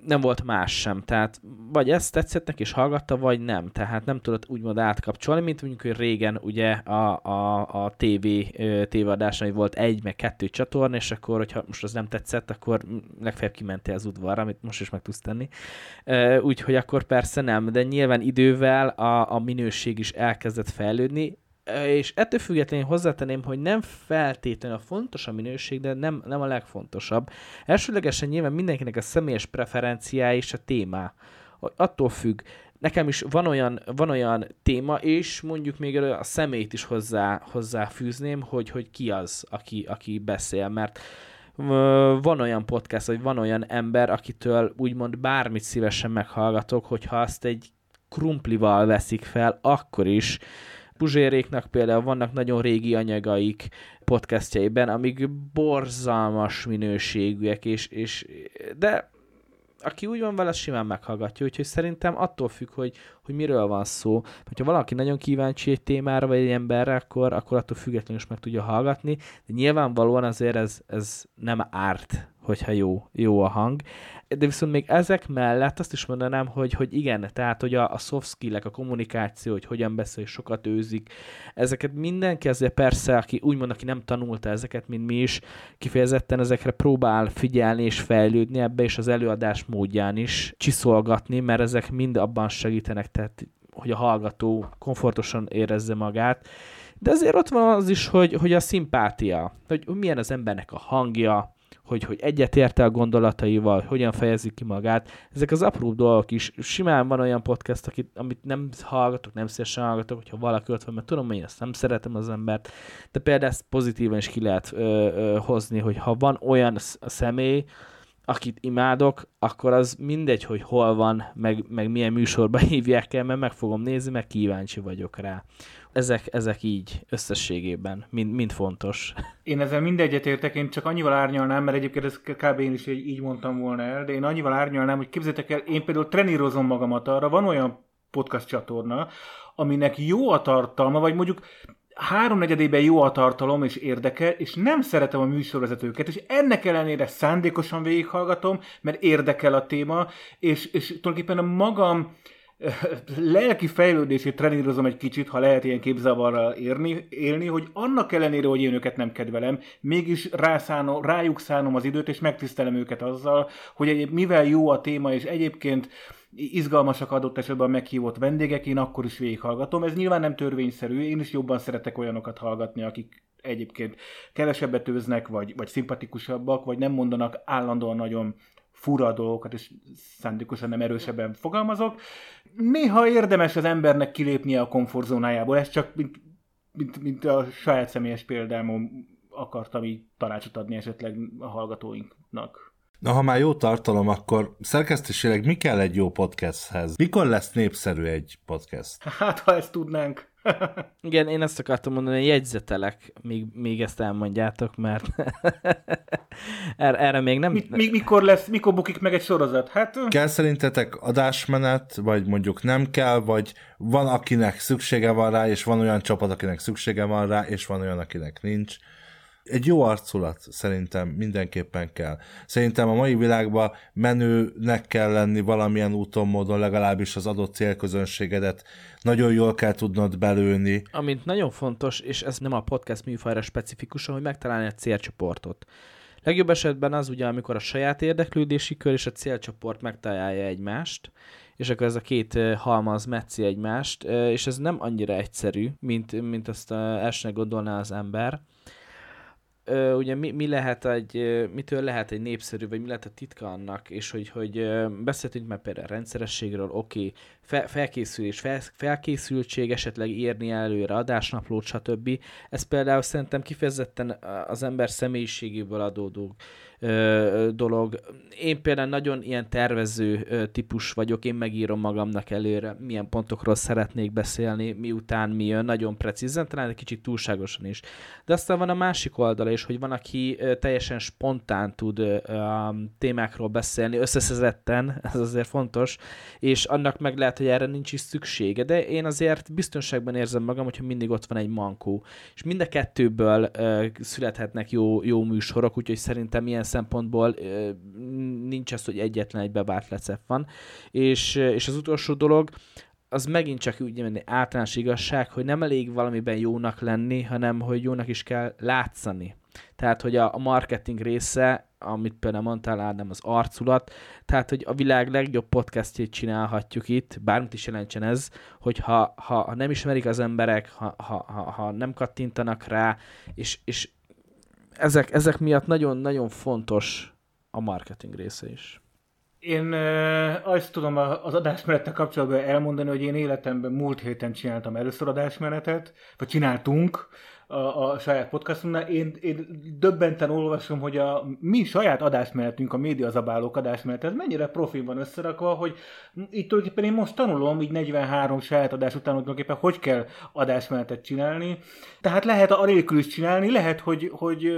nem volt más sem. Tehát vagy ezt tetszett neki, és hallgatta, vagy nem. Tehát nem tudott úgymond átkapcsolni, mint mondjuk, hogy régen ugye a, a, a TV tévéadáson volt egy, meg kettő csatorna, és akkor, hogyha most az nem tetszett, akkor legfeljebb kimentél az udvarra, amit most is meg tudsz tenni. Úgyhogy akkor persze nem, de nyilván idővel a, a minőség is elkezdett fejlődni, és ettől függetlenül hozzátenném, hogy nem feltétlenül a fontos a minőség, de nem, nem a legfontosabb. Elsőlegesen nyilván mindenkinek a személyes preferenciája és a téma. Attól függ. Nekem is van olyan, van olyan téma, és mondjuk még a szemét is hozzá, hozzáfűzném, hogy, hogy ki az, aki, aki beszél, mert van olyan podcast, vagy van olyan ember, akitől úgymond bármit szívesen meghallgatok, hogyha azt egy krumplival veszik fel, akkor is Puzséréknak például vannak nagyon régi anyagaik podcastjaiben, amik borzalmas minőségűek, és, és de aki úgy van vele, simán meghallgatja, úgyhogy szerintem attól függ, hogy, hogy miről van szó. Ha valaki nagyon kíváncsi egy témára, vagy egy emberre, akkor, akkor attól függetlenül is meg tudja hallgatni, de nyilvánvalóan azért ez, ez nem árt, hogyha jó, jó a hang. De viszont még ezek mellett azt is mondanám, hogy, hogy igen, tehát hogy a, a soft skill a kommunikáció, hogy hogyan beszél, sokat őzik, ezeket mindenki azért persze, aki úgymond, aki nem tanulta ezeket, mint mi is, kifejezetten ezekre próbál figyelni és fejlődni ebbe, és az előadás módján is csiszolgatni, mert ezek mind abban segítenek, tehát hogy a hallgató komfortosan érezze magát, de azért ott van az is, hogy, hogy a szimpátia, hogy milyen az embernek a hangja, hogy, hogy egyetérte a gondolataival, hogyan fejezi ki magát. Ezek az apró dolgok is. Simán van olyan podcast, akit, amit nem hallgatok, nem szívesen hallgatok, hogyha valaki ott van, mert tudom, hogy én ezt nem szeretem az embert, de például ezt pozitívan is ki lehet ö, ö, hozni, hogy ha van olyan személy, akit imádok, akkor az mindegy, hogy hol van, meg, meg milyen műsorba hívják el, mert meg fogom nézni, meg kíváncsi vagyok rá ezek, ezek így összességében, mind, mind fontos. Én ezzel mindegyet értek, én csak annyival árnyalnám, mert egyébként ez kb. én is így mondtam volna el, de én annyival árnyalnám, hogy képzeljétek el, én például trenírozom magamat arra, van olyan podcast csatorna, aminek jó a tartalma, vagy mondjuk háromnegyedében jó a tartalom és érdekel, és nem szeretem a műsorvezetőket, és ennek ellenére szándékosan végighallgatom, mert érdekel a téma, és, és tulajdonképpen a magam lelki fejlődését trenírozom egy kicsit, ha lehet ilyen képzavarral érni, élni, hogy annak ellenére, hogy én őket nem kedvelem, mégis rászánom, rájuk szánom az időt, és megtisztelem őket azzal, hogy egyéb, mivel jó a téma, és egyébként izgalmasak adott esetben a meghívott vendégek, én akkor is végighallgatom. Ez nyilván nem törvényszerű, én is jobban szeretek olyanokat hallgatni, akik egyébként kevesebbet őznek, vagy, vagy szimpatikusabbak, vagy nem mondanak állandóan nagyon fura dolgokat, és szándékosan nem erősebben fogalmazok. Néha érdemes az embernek kilépnie a komfortzónájából, ez csak mint, mint, mint a saját személyes példámon akartam így tanácsot adni esetleg a hallgatóinknak. Na, ha már jó tartalom, akkor szerkesztésileg mi kell egy jó podcasthez? Mikor lesz népszerű egy podcast? Hát, ha ezt tudnánk. Igen, én ezt akartam mondani, hogy jegyzetelek, míg, míg ezt elmondjátok, mert erre, erre még nem... Mi, mi, mikor lesz, mikor bukik meg egy sorozat? Hát... Kell szerintetek adásmenet, vagy mondjuk nem kell, vagy van akinek szüksége van rá, és van olyan csapat, akinek szüksége van rá, és van olyan, akinek nincs egy jó arculat szerintem mindenképpen kell. Szerintem a mai világban menőnek kell lenni valamilyen úton, módon, legalábbis az adott célközönségedet nagyon jól kell tudnod belőni. Amint nagyon fontos, és ez nem a podcast műfajra specifikusan, hogy megtalálni a célcsoportot. Legjobb esetben az ugye, amikor a saját érdeklődési kör és a célcsoport megtalálja egymást, és akkor ez a két halmaz metszi egymást, és ez nem annyira egyszerű, mint, mint azt elsőnek gondolná az ember ö, ugye mi, mi lehet egy, mitől lehet egy népszerű, vagy mi lehet a titka annak, és hogy, hogy beszéltünk már például rendszerességről, oké, okay, fe, felkészülés, fel, felkészültség, esetleg írni előre adásnaplót, stb. Ez például szerintem kifejezetten az ember személyiségéből adódó ö, dolog. Én például nagyon ilyen tervező ö, típus vagyok, én megírom magamnak előre, milyen pontokról szeretnék beszélni, miután mi jön, nagyon precízen, talán egy kicsit túlságosan is. De aztán van a másik oldala is, hogy van, aki ö, teljesen spontán tud ö, a témákról beszélni, összeszedetten, ez azért fontos, és annak meg lehet, hogy erre nincs is szüksége, de én azért biztonságban érzem magam, hogyha mindig ott van egy mankó. És mind a kettőből ö, születhetnek jó, jó műsorok, úgyhogy szerintem ilyen szempontból nincs az, hogy egyetlen egy bevált lecep van. És, és az utolsó dolog, az megint csak úgy menni általános igazság, hogy nem elég valamiben jónak lenni, hanem hogy jónak is kell látszani. Tehát, hogy a, a marketing része amit például mondtál, Ádám, az arculat, tehát, hogy a világ legjobb podcastjét csinálhatjuk itt, bármit is jelentsen ez, hogy ha, ha, ha nem ismerik az emberek, ha, ha, ha, ha nem kattintanak rá, és, és ezek, ezek miatt nagyon-nagyon fontos a marketing része is. Én azt tudom az adásmenettel kapcsolatban elmondani, hogy én életemben múlt héten csináltam először adásmenetet, vagy csináltunk a, a saját podcastunknál. Én, én döbbenten olvasom, hogy a mi saját adásmenetünk, a médiazabálók adásmenet, ez mennyire profi van összerakva, hogy itt tulajdonképpen én most tanulom, így 43 saját adás után, tulajdonképpen hogy kell adásmenetet csinálni. Tehát lehet a nélkül is csinálni, lehet, hogy, hogy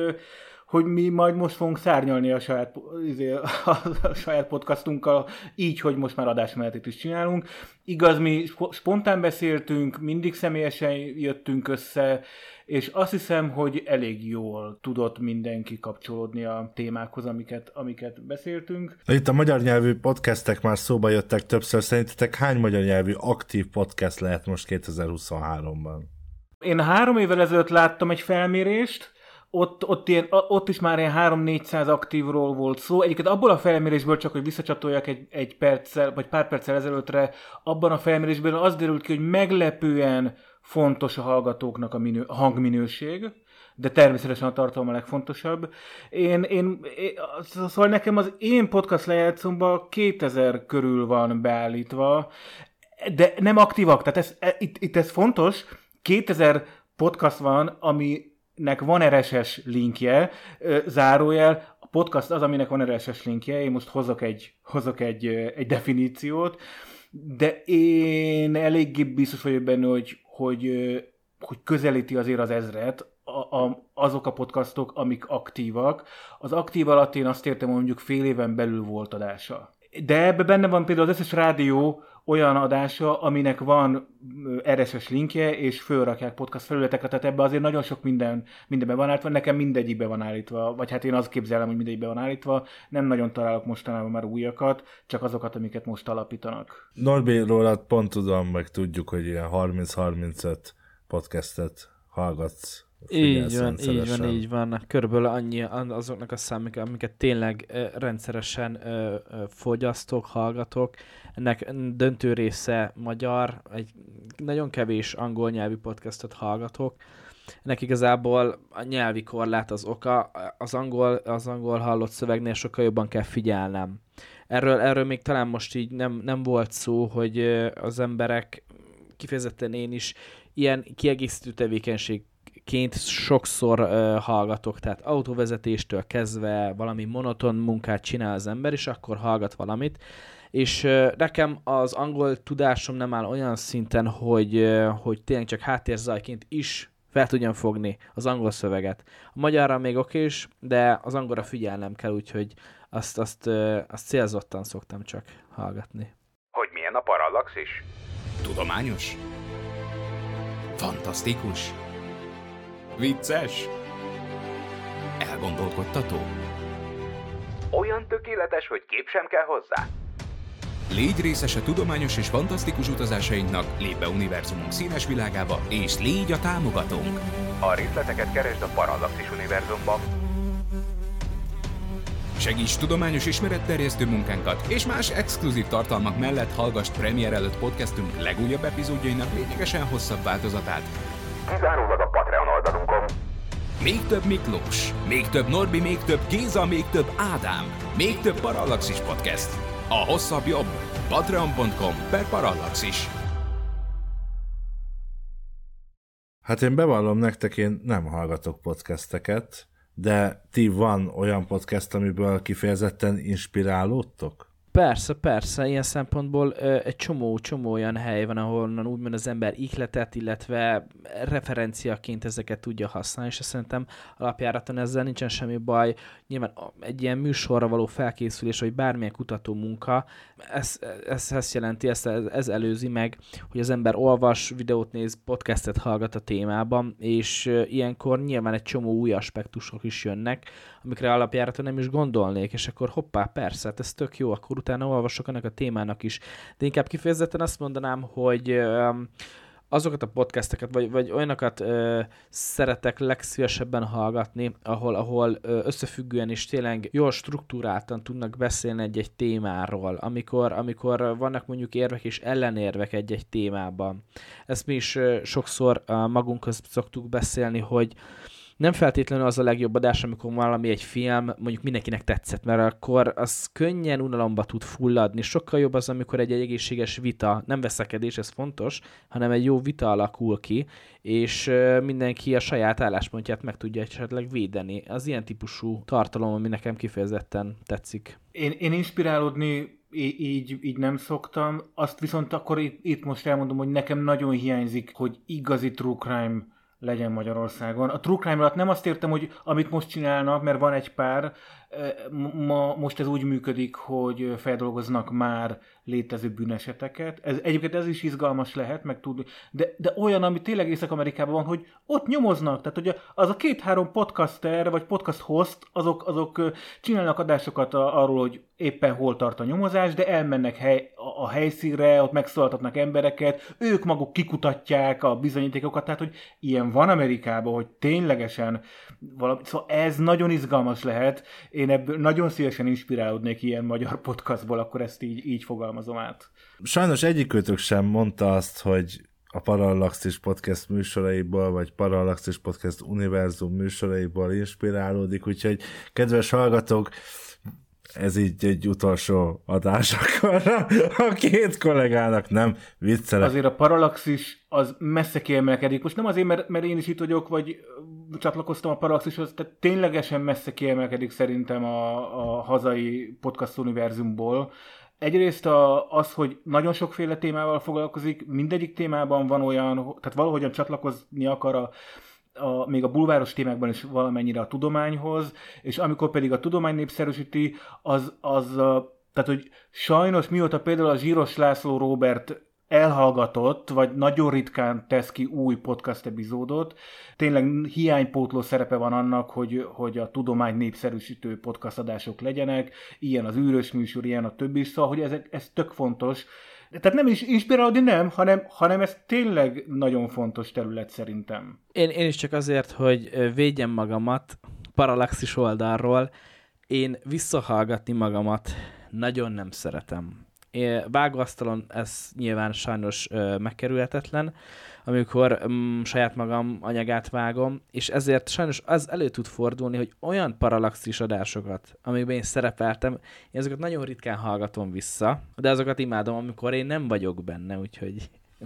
hogy mi majd most fogunk szárnyalni a saját, izé, a saját podcastunkkal, így, hogy most már adásmenetet is csinálunk. Igaz, mi spontán beszéltünk, mindig személyesen jöttünk össze, és azt hiszem, hogy elég jól tudott mindenki kapcsolódni a témákhoz, amiket, amiket beszéltünk. Itt a magyar nyelvű podcastek már szóba jöttek többször. Szerintetek hány magyar nyelvű aktív podcast lehet most 2023-ban? Én három évvel ezelőtt láttam egy felmérést, ott, ott, ilyen, ott is már ilyen 3-400 aktívról volt szó. Egyébként abból a felmérésből, csak hogy visszacsatoljak egy, egy perccel, vagy pár perccel ezelőttre, abban a felmérésben az derült ki, hogy meglepően fontos a hallgatóknak a, minő, a hangminőség, de természetesen a tartalma a legfontosabb. Én, én, én, szóval nekem az én podcast lejátszomban 2000 körül van beállítva, de nem aktívak, tehát ez, e, itt, itt ez fontos, 2000 podcast van, ami nek van RSS linkje, zárójel, a podcast az, aminek van RSS linkje, én most hozok egy, hozok egy, egy definíciót, de én eléggé biztos vagyok benne, hogy, hogy, hogy közelíti azért az ezret, a, a, azok a podcastok, amik aktívak. Az aktív alatt én azt értem, hogy mondjuk fél éven belül volt adása. De ebbe benne van például az összes rádió, olyan adása, aminek van RSS linkje, és fölrakják podcast felületekre, tehát ebbe azért nagyon sok minden, mindenben van állítva, nekem mindegyikbe van állítva, vagy hát én azt képzelem, hogy mindegyikbe van állítva, nem nagyon találok mostanában már újakat, csak azokat, amiket most alapítanak. Norbi rólad pont tudom, meg tudjuk, hogy ilyen 30-35 podcastet hallgatsz így van, így van, így van. Körülbelül annyi azoknak a számok, amiket tényleg rendszeresen fogyasztok, hallgatok. Ennek döntő része magyar, egy nagyon kevés angol nyelvű podcastot hallgatok. Ennek igazából a nyelvi korlát az oka, az angol, az angol hallott szövegnél sokkal jobban kell figyelnem. Erről, erről még talán most így nem, nem volt szó, hogy az emberek, kifejezetten én is, ilyen kiegészítő tevékenység ként sokszor uh, hallgatok, tehát autóvezetéstől kezdve valami monoton munkát csinál az ember, és akkor hallgat valamit, és uh, nekem az angol tudásom nem áll olyan szinten, hogy, uh, hogy tényleg csak háttérzajként is fel tudjam fogni az angol szöveget. A magyarra még oké is, de az angolra figyelnem kell, úgyhogy azt, azt, uh, azt célzottan szoktam csak hallgatni. Hogy milyen a parallaxis? Tudományos? Fantasztikus? Vicces? Elgondolkodtató? Olyan tökéletes, hogy kép sem kell hozzá? Légy részese tudományos és fantasztikus utazásainknak, lépj be univerzumunk színes világába, és légy a támogatónk! A részleteket keresd a Parallaxis univerzumban. Segíts tudományos ismeretterjesztő munkánkat, és más exkluzív tartalmak mellett hallgass premier előtt podcastünk legújabb epizódjainak lényegesen hosszabb változatát, Kizárólag a. Még több Miklós, még több Norbi, még több Géza, még több Ádám, még több Parallaxis Podcast. A hosszabb jobb. Patreon.com per Parallaxis. Hát én bevallom nektek, én nem hallgatok podcasteket, de ti van olyan podcast, amiből kifejezetten inspirálódtok? Persze, persze, ilyen szempontból ö, egy csomó, csomó olyan hely van, ahol úgymond az ember ihletet, illetve referenciaként ezeket tudja használni, és szerintem alapjáraton ezzel nincsen semmi baj. Nyilván egy ilyen műsorra való felkészülés, vagy bármilyen kutató munka, ez, ez, ez jelenti, ez, ez előzi meg, hogy az ember olvas, videót néz, podcastet hallgat a témában, és ilyenkor nyilván egy csomó új aspektusok is jönnek, amikre alapjáraton nem is gondolnék, és akkor hoppá, persze, hát ez tök jó, akkor utána olvasok ennek a témának is. De inkább kifejezetten azt mondanám, hogy azokat a podcasteket, vagy, vagy olyanokat ö, szeretek legszívesebben hallgatni, ahol, ahol ö, összefüggően is tényleg jól struktúráltan tudnak beszélni egy-egy témáról, amikor, amikor vannak mondjuk érvek és ellenérvek egy-egy témában. Ezt mi is ö, sokszor ö, magunk között szoktuk beszélni, hogy nem feltétlenül az a legjobb adás, amikor valami egy film mondjuk mindenkinek tetszett, mert akkor az könnyen unalomba tud fulladni. Sokkal jobb az, amikor egy, egészséges vita, nem veszekedés, ez fontos, hanem egy jó vita alakul ki, és mindenki a saját álláspontját meg tudja esetleg védeni. Az ilyen típusú tartalom, ami nekem kifejezetten tetszik. Én, én inspirálódni így, így nem szoktam. Azt viszont akkor itt, itt most elmondom, hogy nekem nagyon hiányzik, hogy igazi true crime legyen Magyarországon. A true crime alatt nem azt értem, hogy amit most csinálnak, mert van egy pár, ma, most ez úgy működik, hogy feldolgoznak már létező bűneseteket. Ez, egyébként ez is izgalmas lehet, meg tudni, de, de olyan, ami tényleg Észak-Amerikában van, hogy ott nyomoznak, tehát hogy az a két-három podcaster, vagy podcast host, azok, azok csinálnak adásokat arról, hogy éppen hol tart a nyomozás, de elmennek hely, a, a helyszínre, ott megszólaltatnak embereket, ők maguk kikutatják a bizonyítékokat, tehát hogy ilyen van Amerikában, hogy ténylegesen valami, szóval ez nagyon izgalmas lehet, én ebből nagyon szívesen inspirálódnék ilyen magyar podcastból, akkor ezt így, így fogalmazom át. Sajnos egyikőtök sem mondta azt, hogy a Parallaxis Podcast műsoraiból, vagy Parallaxis Podcast univerzum műsoraiból inspirálódik, úgyhogy kedves hallgatók, ez így egy utolsó adás akkor a két kollégának, nem viccelek. Azért a Parallaxis az messze kiemelkedik. Most nem azért, mert, mert én is itt vagyok, vagy csatlakoztam a Parallaxishoz, tehát ténylegesen messze kiemelkedik szerintem a, a hazai podcast univerzumból. Egyrészt a, az, hogy nagyon sokféle témával foglalkozik, mindegyik témában van olyan, tehát valahogyan csatlakozni akar a, a, még a bulváros témákban is valamennyire a tudományhoz, és amikor pedig a tudomány népszerűsíti, az, az tehát, hogy sajnos mióta például a Zsíros László Robert elhallgatott, vagy nagyon ritkán tesz ki új podcast epizódot. Tényleg hiánypótló szerepe van annak, hogy, hogy a tudomány népszerűsítő podcast adások legyenek, ilyen az űrös műsor, ilyen a többi, szóval, hogy ez, ez tök fontos. Tehát nem is inspirálódni nem, hanem, hanem ez tényleg nagyon fontos terület szerintem. Én, én is csak azért, hogy védjem magamat paralaxis oldalról, én visszahallgatni magamat nagyon nem szeretem vágóasztalon ez nyilván sajnos ö, megkerülhetetlen, amikor mm, saját magam anyagát vágom, és ezért sajnos az elő tud fordulni, hogy olyan paralaxis adásokat, amikben én szerepeltem, én azokat nagyon ritkán hallgatom vissza, de azokat imádom, amikor én nem vagyok benne, úgyhogy...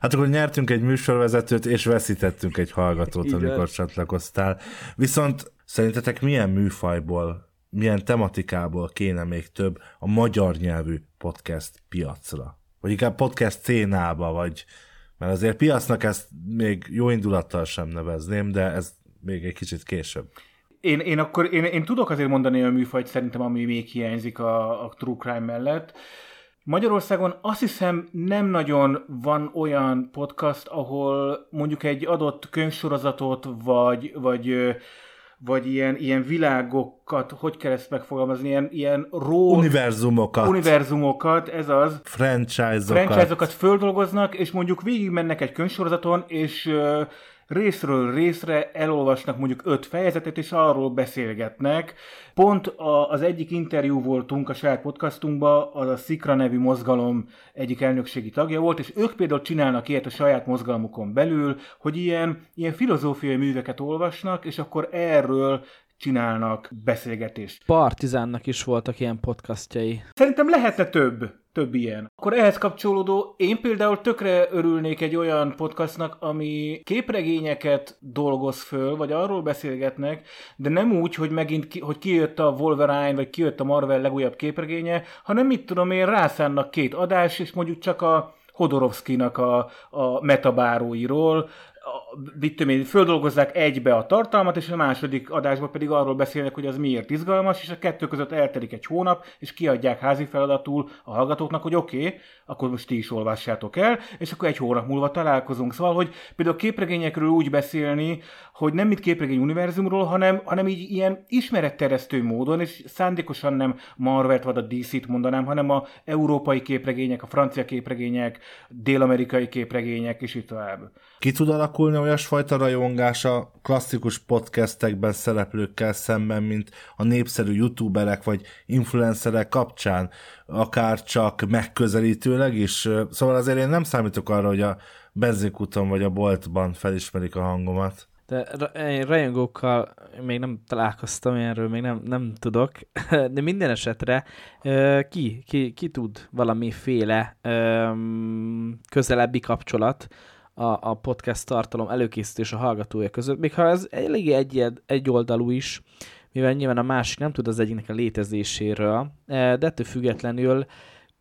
Hát akkor nyertünk egy műsorvezetőt, és veszítettünk egy hallgatót, amikor csatlakoztál. Viszont szerintetek milyen műfajból milyen tematikából kéne még több a magyar nyelvű podcast piacra? Vagy inkább podcast szénába, vagy mert azért piacnak ezt még jó indulattal sem nevezném, de ez még egy kicsit később. Én, én akkor én, én tudok azért mondani a műfajt szerintem, ami még hiányzik a, a True Crime mellett. Magyarországon azt hiszem nem nagyon van olyan podcast, ahol mondjuk egy adott könyvsorozatot, vagy, vagy vagy ilyen, ilyen világokat, hogy kell ezt megfogalmazni, ilyen, ilyen ró... Univerzumokat. Univerzumokat, ez az. Franchise-okat. Franchise-okat földolgoznak, és mondjuk végig mennek egy könyvsorozaton, és részről részre elolvasnak mondjuk öt fejezetet, és arról beszélgetnek. Pont a, az egyik interjú voltunk a saját podcastunkban, az a Szikra nevű mozgalom egyik elnökségi tagja volt, és ők például csinálnak ilyet a saját mozgalmukon belül, hogy ilyen, ilyen filozófiai műveket olvasnak, és akkor erről csinálnak beszélgetést. Partizánnak is voltak ilyen podcastjai. Szerintem lehetne több több ilyen. Akkor ehhez kapcsolódó, én például tökre örülnék egy olyan podcastnak, ami képregényeket dolgoz föl, vagy arról beszélgetnek, de nem úgy, hogy megint ki, hogy kijött a Wolverine, vagy kijött a Marvel legújabb képregénye, hanem mit tudom én, rászánnak két adás, és mondjuk csak a Hodorovszkinak a, a metabáróiról, mit én, földolgozzák egybe a tartalmat, és a második adásban pedig arról beszélnek, hogy az miért izgalmas, és a kettő között eltelik egy hónap, és kiadják házi feladatul a hallgatóknak, hogy oké, okay, akkor most ti is olvassátok el, és akkor egy hónap múlva találkozunk. Szóval, hogy például képregényekről úgy beszélni, hogy nem mit képregény univerzumról, hanem, hanem így ilyen ismeretteresztő módon, és szándékosan nem Marvelt vagy a DC-t mondanám, hanem a európai képregények, a francia képregények, dél-amerikai képregények, és így tovább. Ki tud alakulni olyasfajta rajongás a klasszikus podcastekben szereplőkkel szemben, mint a népszerű youtuberek vagy influencerek kapcsán, akár csak megközelítőleg is. Szóval azért én nem számítok arra, hogy a benzinkúton vagy a boltban felismerik a hangomat. De rajongókkal még nem találkoztam, erről még nem, nem tudok, de minden esetre ki, ki, ki tud valamiféle közelebbi kapcsolat a, a podcast tartalom előkészítés a hallgatója között, még ha ez eléggé egy, egy oldalú is, mivel nyilván a másik nem tud az egyiknek a létezéséről, de ettől függetlenül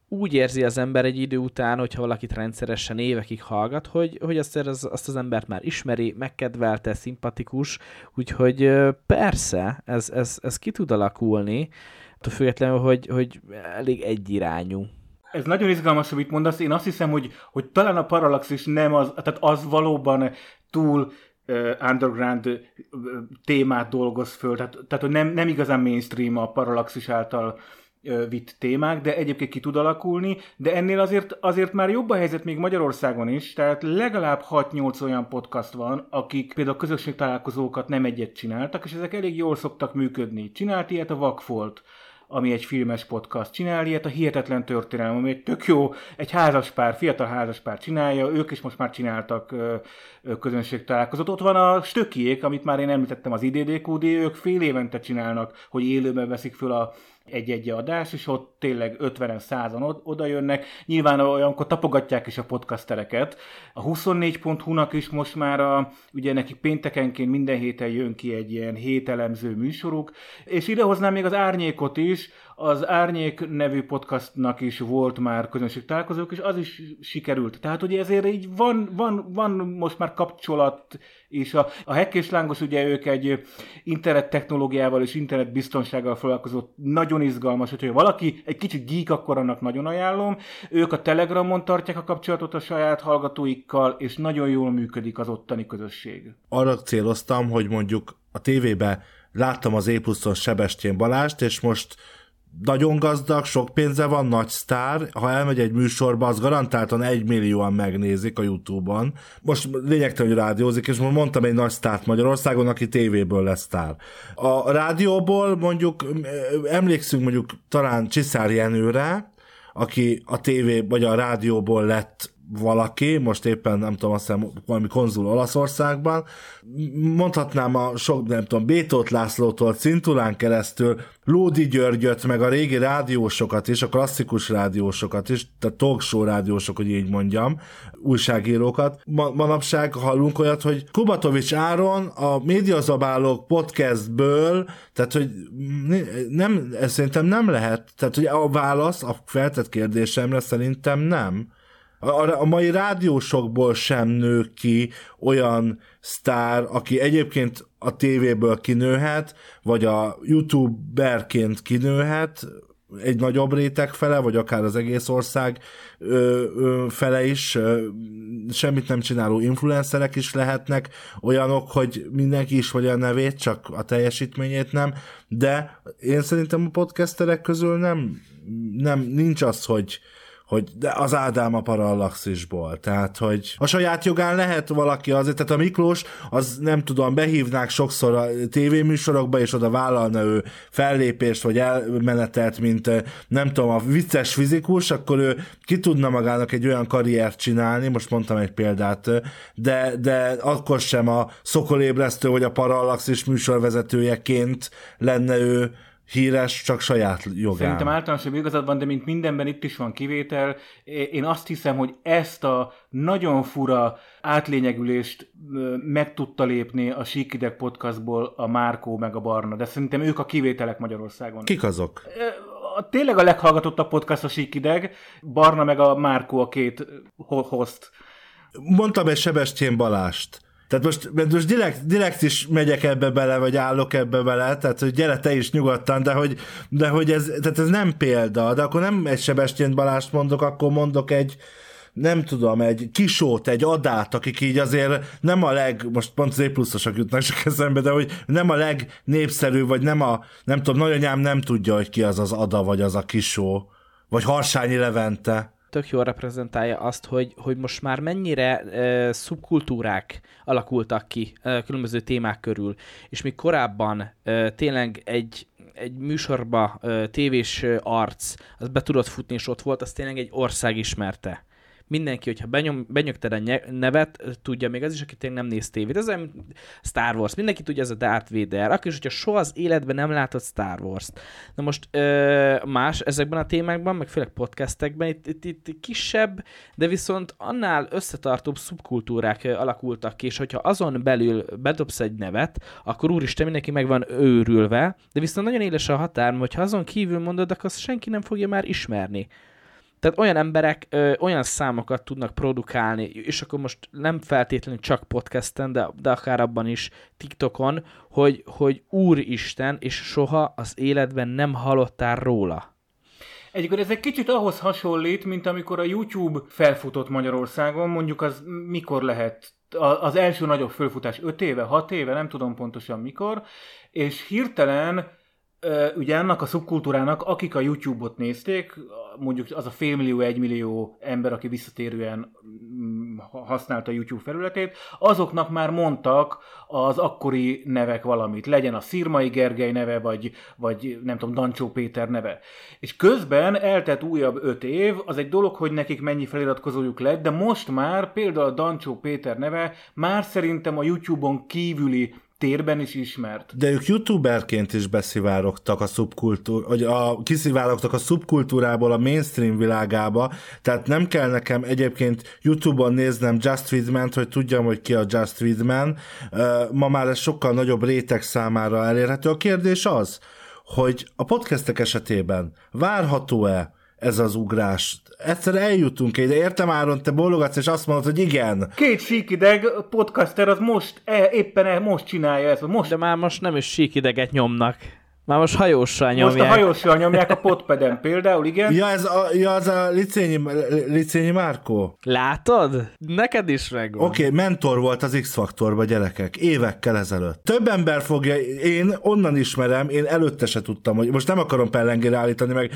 úgy érzi az ember egy idő után, hogyha valakit rendszeresen évekig hallgat, hogy, hogy azt, az, azt az embert már ismeri, megkedvelte, szimpatikus, úgyhogy persze, ez, ez, ez ki tud alakulni, függetlenül, hogy, hogy elég egyirányú. Ez nagyon izgalmas, amit mondasz. Én azt hiszem, hogy, hogy talán a Parallaxis nem az, tehát az valóban túl uh, underground uh, témát dolgoz föl, tehát, tehát hogy nem, nem igazán mainstream a Parallaxis által vitt témák, de egyébként ki tud alakulni, de ennél azért, azért már jobb a helyzet még Magyarországon is, tehát legalább 6-8 olyan podcast van, akik például közösség találkozókat nem egyet csináltak, és ezek elég jól szoktak működni. Csinált ilyet a Vakfolt, ami egy filmes podcast. Csinál ilyet a Hihetetlen Történelem, ami egy tök jó, egy házaspár, fiatal házaspár csinálja, ők is most már csináltak ö, ö, közönségtalálkozót. Ott van a Stökiék, amit már én említettem, az IDDQD, ők fél évente csinálnak, hogy élőben veszik föl a egy-egy adás, és ott tényleg 50-en, 100-an oda jönnek. Nyilván olyankor tapogatják is a podcastereket. A 24.hu-nak is most már a, ugye neki péntekenként minden héten jön ki egy ilyen hételemző műsoruk, és idehoznám még az Árnyékot is, az Árnyék nevű podcastnak is volt már találkozók, és az is sikerült. Tehát ugye ezért így van, van, van most már kapcsolat, és a, a Hack és Lángos ugye ők egy internet technológiával és internet biztonsággal foglalkozó nagyon izgalmas, hogyha valaki egy kicsit geek, akkor annak nagyon ajánlom. Ők a Telegramon tartják a kapcsolatot a saját hallgatóikkal, és nagyon jól működik az ottani közösség. Arra céloztam, hogy mondjuk a tévébe láttam az E Sebestyén Balást, és most nagyon gazdag, sok pénze van, nagy sztár, ha elmegy egy műsorba, az garantáltan egy millióan megnézik a Youtube-on. Most lényegtelen, hogy rádiózik, és most mondtam egy nagy sztárt Magyarországon, aki tévéből lesz sztár. A rádióból mondjuk emlékszünk mondjuk talán Csiszár Jenőre, aki a tévé vagy a rádióból lett valaki, most éppen nem tudom, azt hiszem valami konzul Olaszországban, mondhatnám a sok, nem tudom, Bétót Lászlótól, Cintulán keresztül, Lódi Györgyöt, meg a régi rádiósokat is, a klasszikus rádiósokat is, tehát talkshow rádiósok, hogy így mondjam, újságírókat. Ma, manapság hallunk olyat, hogy Kubatovics Áron a Médiazabálók podcastből, tehát hogy nem, ez szerintem nem lehet, tehát hogy a válasz a feltett kérdésemre szerintem nem a, mai rádiósokból sem nő ki olyan sztár, aki egyébként a tévéből kinőhet, vagy a youtuberként kinőhet, egy nagyobb réteg fele, vagy akár az egész ország ö, ö, fele is, ö, semmit nem csináló influencerek is lehetnek, olyanok, hogy mindenki is vagy a nevét, csak a teljesítményét nem, de én szerintem a podcasterek közül nem, nem nincs az, hogy, hogy de az Ádám a Parallaxisból, tehát hogy a saját jogán lehet valaki azért, tehát a Miklós, az nem tudom, behívnák sokszor a tévéműsorokba, és oda vállalna ő fellépést, vagy elmenetelt, mint nem tudom, a vicces fizikus, akkor ő ki tudna magának egy olyan karriert csinálni, most mondtam egy példát, de, de akkor sem a szokolébresztő, vagy a Parallaxis műsorvezetőjeként lenne ő híres csak saját jogán. Szerintem általánosabb igazad van, de mint mindenben itt is van kivétel. Én azt hiszem, hogy ezt a nagyon fura átlényegülést meg tudta lépni a Síkideg podcastból a Márkó meg a Barna, de szerintem ők a kivételek Magyarországon. Kik azok? Tényleg a leghallgatottabb podcast a Síkideg, Barna meg a Márkó a két host. Mondtam egy Sebestyén Balást Tehát most, most direkt, direkt is megyek ebbe bele, vagy állok ebbe bele, tehát hogy gyere te is nyugodtan, de hogy, de hogy ez, tehát ez nem példa, de akkor nem egy Sebestyén Balást mondok, akkor mondok egy, nem tudom, egy kisót, egy adát, akik így azért nem a leg, most pont az pluszosok jutnak csak eszembe, de hogy nem a legnépszerű, vagy nem a, nem tudom, nagyanyám nem tudja, hogy ki az az ada, vagy az a kisó, vagy Harsányi Levente tök jól reprezentálja azt, hogy, hogy most már mennyire uh, szubkultúrák alakultak ki uh, különböző témák körül, és még korábban uh, tényleg egy egy műsorba tévés arc, az be tudott futni, és ott volt, az tényleg egy ország ismerte mindenki, hogyha benyom, benyögted a nevet, tudja még az is, aki tényleg nem néz tévét. Ez olyan Star Wars, mindenki tudja, ez a Darth Vader, akkor is, hogyha soha az életben nem látott Star Wars-t. Na most más ezekben a témákban, meg főleg podcastekben, itt, itt, itt kisebb, de viszont annál összetartóbb szubkultúrák alakultak ki, és hogyha azon belül bedobsz egy nevet, akkor úristen, mindenki meg van őrülve, de viszont nagyon éles a határ, hogyha azon kívül mondod, akkor azt senki nem fogja már ismerni. Tehát olyan emberek ö, olyan számokat tudnak produkálni, és akkor most nem feltétlenül csak podcasten, de, de akár abban is TikTokon, hogy, hogy úristen, és soha az életben nem hallottál róla. Egyébként ez egy kicsit ahhoz hasonlít, mint amikor a YouTube felfutott Magyarországon, mondjuk az mikor lehet az első nagyobb fölfutás 5 éve, 6 éve, nem tudom pontosan mikor, és hirtelen ugye annak a szubkultúrának, akik a YouTube-ot nézték, mondjuk az a félmillió, egymillió ember, aki visszatérően mm, használta a YouTube felületét, azoknak már mondtak az akkori nevek valamit. Legyen a Szirmai Gergely neve, vagy, vagy nem tudom, Dancsó Péter neve. És közben eltett újabb öt év, az egy dolog, hogy nekik mennyi feliratkozójuk lett, de most már például a Dancsó Péter neve már szerintem a YouTube-on kívüli térben is ismert. De ők youtuberként is beszivárogtak a szubkultúr, vagy a, kiszivárogtak a szubkultúrából a mainstream világába, tehát nem kell nekem egyébként YouTube-on néznem Just Friedman, hogy tudjam, hogy ki a Just Friedman. Ma már ez sokkal nagyobb réteg számára elérhető. A kérdés az, hogy a podcastek esetében várható-e ez az ugrás egyszer eljutunk ide. Értem Áron, te bólogatsz, és azt mondod, hogy igen. Két síkideg podcaster az most, e, éppen e, most csinálja ezt. Most... De már most nem is síkideget nyomnak. Már most hajóssal nyomják. Most a hajóssal nyomják a potpeden például, igen. Ja, ez a, ja, az a Licényi, Licényi Márkó. Látod? Neked is megvan. Oké, okay, mentor volt az X-faktorba gyerekek, évekkel ezelőtt. Több ember fogja, én onnan ismerem, én előtte se tudtam, hogy most nem akarom pellengére állítani, meg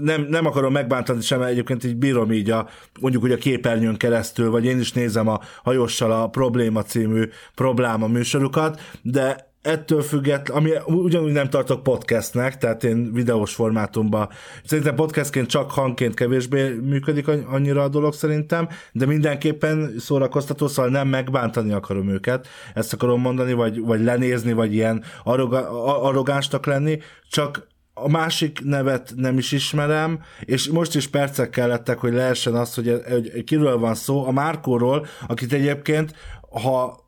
nem, nem akarom megbántani sem, egyébként így bírom így a, mondjuk hogy a képernyőn keresztül, vagy én is nézem a hajóssal a Probléma című probléma műsorukat, de ettől független, ami ugyanúgy nem tartok podcastnek, tehát én videós formátumban, szerintem podcastként csak hangként kevésbé működik annyira a dolog szerintem, de mindenképpen szórakoztató, szóval nem megbántani akarom őket, ezt akarom mondani, vagy, vagy lenézni, vagy ilyen arroga, arrogánstak lenni, csak a másik nevet nem is ismerem, és most is percek kellettek, hogy lehessen azt, hogy, hogy kiről van szó, a Márkóról, akit egyébként, ha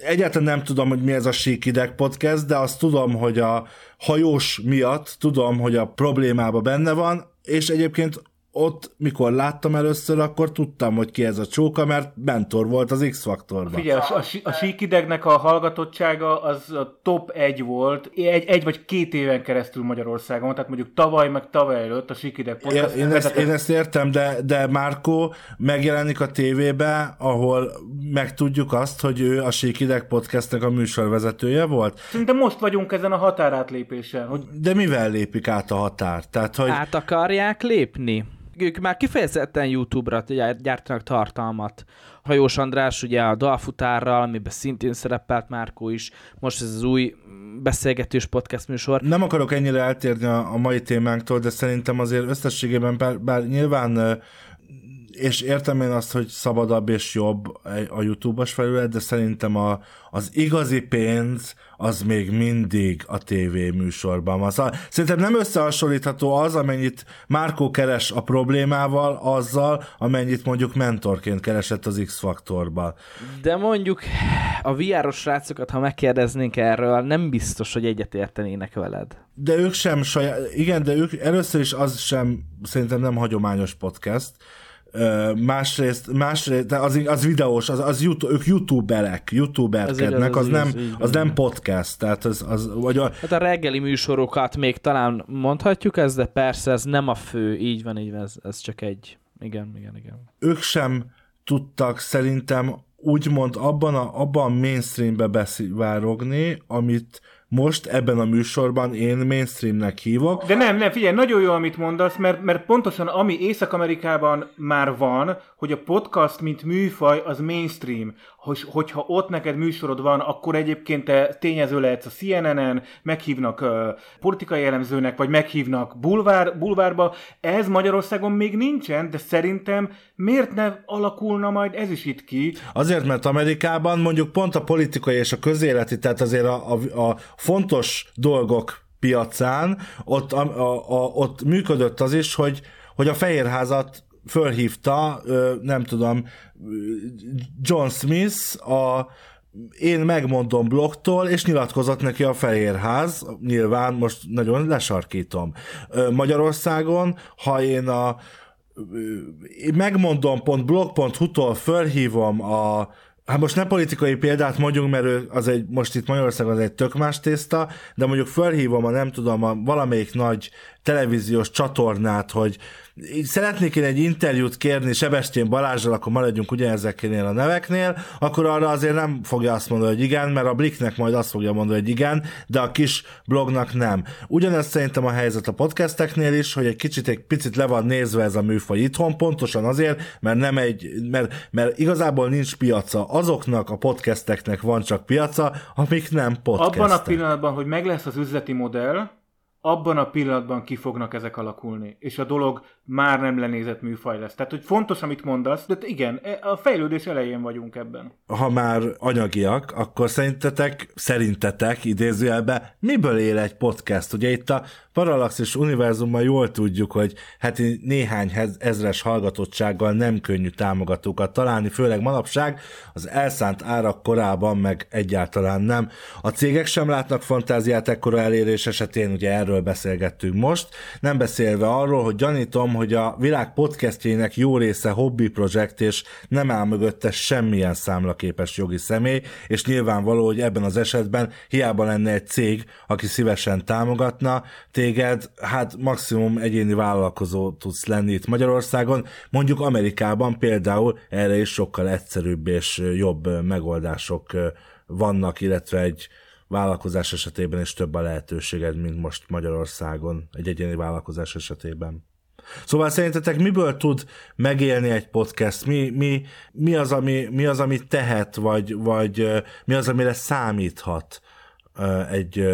egyáltalán nem tudom, hogy mi ez a Síkideg podcast, de azt tudom, hogy a hajós miatt tudom, hogy a problémába benne van, és egyébként ott, mikor láttam először, akkor tudtam, hogy ki ez a csóka, mert mentor volt az X-faktorban. Figyelj, a, a, a síkidegnek a hallgatottsága az a top egy volt, egy, egy vagy két éven keresztül Magyarországon, tehát mondjuk tavaly, meg tavaly előtt a síkideg podcast. Én, én, ezt, én ezt értem, de, de Márkó megjelenik a tévébe, ahol megtudjuk azt, hogy ő a síkideg podcastnek a műsorvezetője volt. Szerintem most vagyunk ezen a határátlépésen. Hogy... De mivel lépik át a határ? Tehát, hogy... Át akarják lépni? Ők már kifejezetten YouTube-ra gyártanak tartalmat. Hajós András ugye a Dalfutárral, amiben szintén szerepelt Márkó is, most ez az új beszélgetős podcast műsor. Nem akarok ennyire eltérni a, mai témánktól, de szerintem azért összességében, bár, bár nyilván és értem én azt, hogy szabadabb és jobb a YouTube-os felület, de szerintem a, az igazi pénz az még mindig a TV műsorban van. Szóval szerintem nem összehasonlítható az, amennyit Márkó keres a problémával, azzal, amennyit mondjuk mentorként keresett az X-faktorban. De mondjuk a VR-os srácokat, ha megkérdeznénk erről, nem biztos, hogy egyetértenének veled. De ők sem saját, igen, de ők először is az sem szerintem nem hagyományos podcast, Másrészt, másrészt de az, az videós, az, az YouTube, ők youtuberek, youtuberkednek, az, igaz, nem, az nem podcast, tehát az, az vagy a, Hát a reggeli műsorokat még talán mondhatjuk ez, de persze ez nem a fő, így van, így van, ez, ez csak egy. Igen, igen, igen. ők sem tudtak szerintem úgymond abban a, abban a mainstreambe beszivárogni, amit most ebben a műsorban én mainstreamnek hívok. De nem, nem, figyelj, nagyon jó, amit mondasz, mert, mert pontosan ami Észak-Amerikában már van, hogy a podcast, mint műfaj, az mainstream. Hogy, hogyha ott neked műsorod van, akkor egyébként te tényező lehetsz a CNN-en, meghívnak uh, politikai elemzőnek, vagy meghívnak bulvár, bulvárba. Ez Magyarországon még nincsen, de szerintem miért ne alakulna majd ez is itt ki? Azért, mert Amerikában mondjuk pont a politikai és a közéleti, tehát azért a, a, a fontos dolgok piacán, ott, a, a, a, ott működött az is, hogy, hogy a Fehérházat fölhívta, nem tudom, John Smith a én megmondom blogtól, és nyilatkozott neki a Fehérház, nyilván most nagyon lesarkítom. Magyarországon, ha én a megmondom pont blog.hu-tól fölhívom a Hát most nem politikai példát mondjunk, mert ő az egy, most itt Magyarországon az egy tök más tészta, de mondjuk fölhívom a nem tudom, a valamelyik nagy televíziós csatornát, hogy szeretnék én egy interjút kérni Sebestyén Balázsral, akkor maradjunk ugyanezeknél a neveknél, akkor arra azért nem fogja azt mondani, hogy igen, mert a Bliknek majd azt fogja mondani, hogy igen, de a kis blognak nem. Ugyanezt szerintem a helyzet a podcasteknél is, hogy egy kicsit, egy picit le van nézve ez a műfaj itthon, pontosan azért, mert nem egy, mert, mert igazából nincs piaca. Azoknak a podcasteknek van csak piaca, amik nem podcastek. Abban a pillanatban, hogy meg lesz az üzleti modell, abban a pillanatban ki fognak ezek alakulni, és a dolog már nem lenézett műfaj lesz. Tehát, hogy fontos, amit mondasz, de igen, e- a fejlődés elején vagyunk ebben. ha már anyagiak, akkor szerintetek, szerintetek idézőjelben, miből él egy podcast? Ugye itt a Parallaxis univerzumban jól tudjuk, hogy hát néhány ezres hallgatottsággal nem könnyű támogatókat találni, főleg manapság az elszánt árak korában meg egyáltalán nem. A cégek sem látnak fantáziát ekkora elérés esetén, ugye erről beszélgettünk most, nem beszélve arról, hogy gyanítom, hogy a világ podcastjének jó része hobby projekt, és nem áll mögötte semmilyen számlaképes jogi személy, és nyilvánvaló, hogy ebben az esetben hiába lenne egy cég, aki szívesen támogatna téged, hát maximum egyéni vállalkozó tudsz lenni itt Magyarországon, mondjuk Amerikában például erre is sokkal egyszerűbb és jobb megoldások vannak, illetve egy vállalkozás esetében is több a lehetőséged, mint most Magyarországon egy egyéni vállalkozás esetében. Szóval szerintetek miből tud megélni egy podcast? Mi, mi, mi, az, ami, mi az, amit tehet, vagy, vagy mi az, amire számíthat egy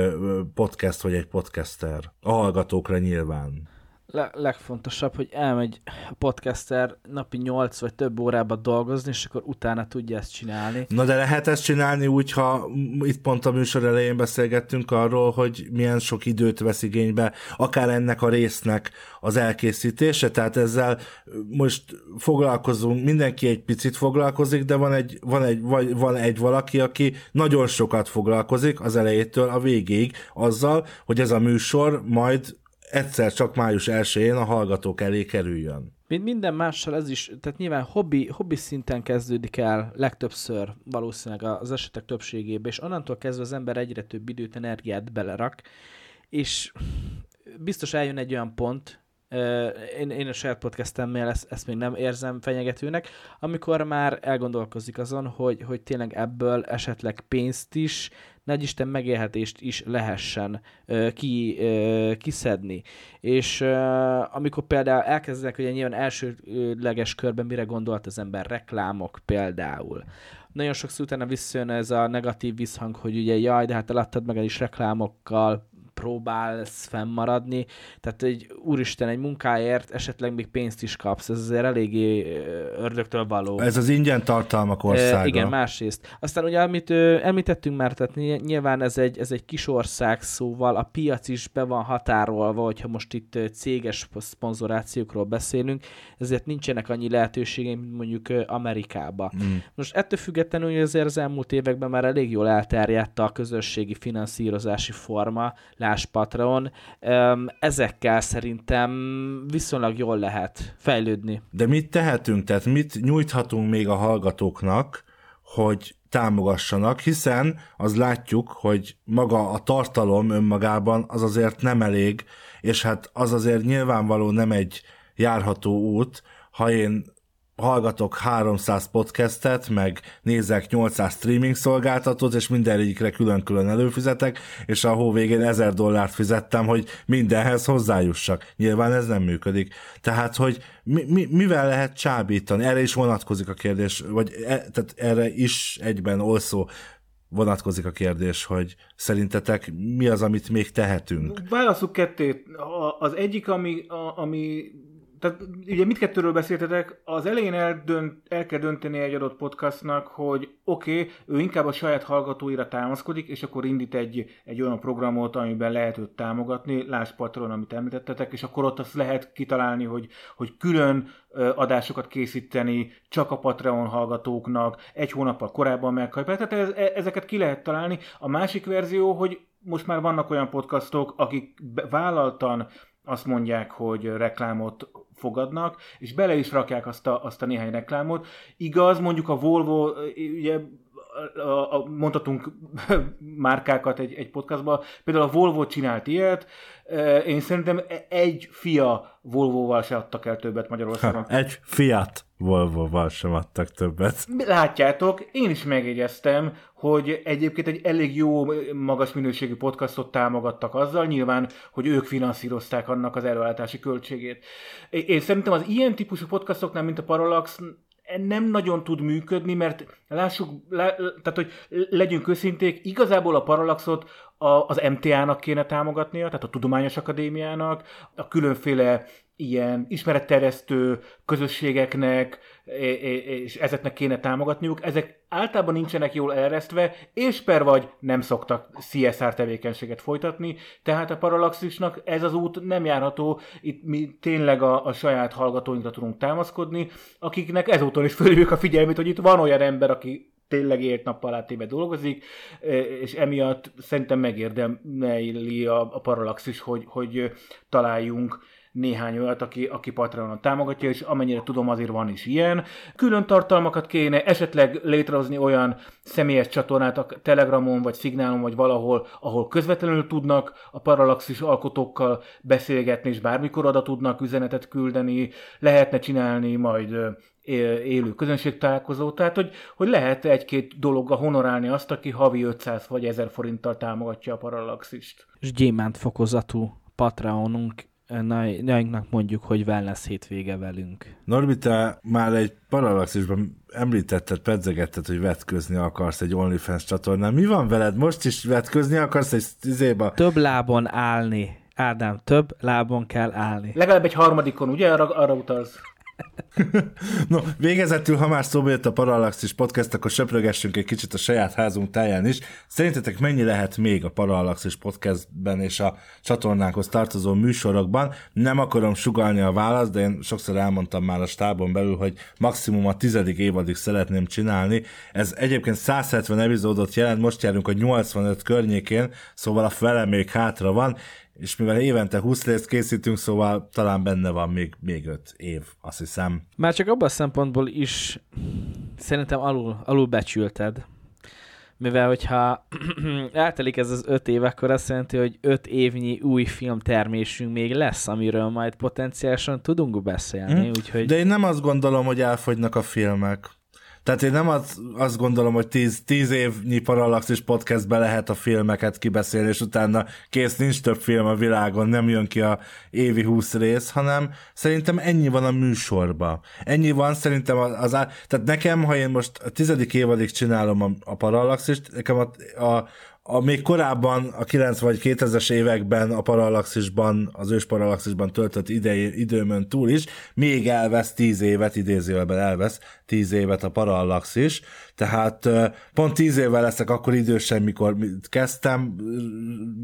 podcast, vagy egy podcaster? A hallgatókra nyilván. Le- legfontosabb, hogy elmegy a podcaster napi 8 vagy több órába dolgozni, és akkor utána tudja ezt csinálni. Na de lehet ezt csinálni úgy, ha itt pont a műsor elején beszélgettünk arról, hogy milyen sok időt vesz igénybe, akár ennek a résznek az elkészítése, tehát ezzel most foglalkozunk, mindenki egy picit foglalkozik, de van egy, van egy, vagy van egy valaki, aki nagyon sokat foglalkozik az elejétől a végéig azzal, hogy ez a műsor majd egyszer csak május 1-én a hallgatók elé kerüljön. Mint minden mással ez is, tehát nyilván hobbi, hobbi szinten kezdődik el legtöbbször valószínűleg az esetek többségében, és onnantól kezdve az ember egyre több időt, energiát belerak, és biztos eljön egy olyan pont, én, én a saját podcastemmel ezt, ezt még nem érzem fenyegetőnek, amikor már elgondolkozik azon, hogy, hogy tényleg ebből esetleg pénzt is, nagy Isten megélhetést is lehessen ö, ki, ö, kiszedni. És ö, amikor például elkezdenek, ugye nyilván elsőleges körben mire gondolt az ember, reklámok például. Nagyon sokszor utána visszajön ez a negatív visszhang, hogy ugye jaj, de hát eladtad meg el is reklámokkal, próbálsz fennmaradni, tehát egy úristen, egy munkáért esetleg még pénzt is kapsz, ez azért eléggé ördögtől való. Ez az ingyen tartalmak országa. E, igen, másrészt. Aztán ugye, amit ö, említettünk már, tehát ny- nyilván ez egy, ez egy kis ország, szóval a piac is be van határolva, hogyha most itt céges szponzorációkról beszélünk, ezért nincsenek annyi lehetőségeink, mint mondjuk Amerikába. Mm. Most ettől függetlenül hogy azért az elmúlt években már elég jól elterjedt a közösségi finanszírozási forma, Lás Patreon. Ezekkel szerintem viszonylag jól lehet fejlődni. De mit tehetünk, tehát mit nyújthatunk még a hallgatóknak, hogy támogassanak, hiszen az látjuk, hogy maga a tartalom önmagában az azért nem elég, és hát az azért nyilvánvaló nem egy járható út, ha én hallgatok 300 podcastet, meg nézek 800 streaming szolgáltatót, és mindenegyikre külön-külön előfizetek, és a hó végén 1000 dollárt fizettem, hogy mindenhez hozzájussak. Nyilván ez nem működik. Tehát, hogy mi, mi, mivel lehet csábítani? Erre is vonatkozik a kérdés, vagy e, tehát erre is egyben olszó vonatkozik a kérdés, hogy szerintetek mi az, amit még tehetünk? Válaszuk kettét. Az egyik, ami, ami tehát ugye mindkettőről beszéltetek, az elején eldönt, el kell dönteni egy adott podcastnak, hogy oké, okay, ő inkább a saját hallgatóira támaszkodik, és akkor indít egy, egy olyan programot, amiben lehet őt támogatni, Lász Patron, amit említettetek, és akkor ott azt lehet kitalálni, hogy, hogy külön adásokat készíteni csak a Patreon hallgatóknak, egy hónappal korábban megkapják. Tehát ez, e, ezeket ki lehet találni. A másik verzió, hogy most már vannak olyan podcastok, akik vállaltan azt mondják, hogy reklámot fogadnak, és bele is rakják azt a, azt a néhány reklámot. Igaz, mondjuk a Volvo, ugye a, a, mondhatunk márkákat egy, egy podcastban, például a Volvo csinált ilyet, én szerintem egy fia Volvo-val se adtak el többet Magyarországon. Ha, egy Fiat Volvo-val sem adtak többet. Látjátok, én is megjegyeztem, hogy egyébként egy elég jó, magas minőségű podcastot támogattak azzal, nyilván, hogy ők finanszírozták annak az előállítási költségét. Én szerintem az ilyen típusú podcastoknál, mint a Parallax, nem nagyon tud működni, mert lássuk, lá, tehát hogy legyünk őszinték, igazából a Parallaxot a, az MTA-nak kéne támogatnia, tehát a Tudományos Akadémiának, a különféle ilyen ismeretterjesztő közösségeknek, és ezeknek kéne támogatniuk. Ezek általában nincsenek jól elresztve, és per vagy nem szoktak CSR tevékenységet folytatni, tehát a Parallaxisnak ez az út nem járható, itt mi tényleg a, a saját hallgatóinkra tudunk támaszkodni, akiknek ezúton is fölhívjuk a figyelmét, hogy itt van olyan ember, aki tényleg ért nappal átéve dolgozik, és emiatt szerintem megérdemli a, a Parallaxis, hogy, hogy találjunk néhány olyat, aki, aki Patreonon támogatja, és amennyire tudom, azért van is ilyen. Külön tartalmakat kéne esetleg létrehozni olyan személyes csatornát a Telegramon, vagy Szignálon, vagy valahol, ahol közvetlenül tudnak a paralaxis alkotókkal beszélgetni, és bármikor oda tudnak üzenetet küldeni, lehetne csinálni majd élő közönségtalálkozó, tehát hogy, hogy lehet egy-két dologgal honorálni azt, aki havi 500 vagy 1000 forinttal támogatja a Parallaxist. És gyémánt fokozatú Patreonunk nainknak mondjuk, hogy wellness hétvége velünk. Norbi, te már egy paralaxisban említetted, pedzegetted, hogy vetközni akarsz egy OnlyFans csatornán. Mi van veled? Most is vetközni akarsz egy izéba? Több lábon állni. Ádám, több lábon kell állni. Legalább egy harmadikon, ugye? Arra, arra utalsz. no, végezetül, ha már szóba jött a Parallaxis podcast, akkor söprögessünk egy kicsit a saját házunk táján is. Szerintetek mennyi lehet még a Parallaxis podcastben és a csatornákhoz tartozó műsorokban? Nem akarom sugalni a választ, de én sokszor elmondtam már a stábon belül, hogy maximum a tizedik évadig szeretném csinálni. Ez egyébként 170 epizódot jelent, most járunk a 85 környékén, szóval a fele még hátra van, és mivel évente 20 részt készítünk, szóval talán benne van még, még 5 év, azt hiszem. Már csak abban a szempontból is szerintem alul, alul becsülted. Mivel, hogyha eltelik ez az öt év, akkor azt jelenti, hogy öt évnyi új filmtermésünk még lesz, amiről majd potenciálisan tudunk beszélni. Hmm. Úgyhogy... De én nem azt gondolom, hogy elfogynak a filmek. Tehát én nem az, azt gondolom, hogy tíz, tíz évnyi Parallaxis podcastbe lehet a filmeket kibeszélni, és utána kész, nincs több film a világon, nem jön ki a évi húsz rész, hanem szerintem ennyi van a műsorba. Ennyi van szerintem az, az tehát nekem, ha én most a tizedik évadig csinálom a, a Parallaxist, nekem a, a, a még korábban, a 90 vagy 2000-es években a Parallaxisban, az ős Parallaxisban töltött idei, időmön túl is, még elvesz 10 évet, idézőjelben elvesz 10 évet a Parallaxis, tehát pont 10 évvel leszek akkor idősen, mikor kezdtem,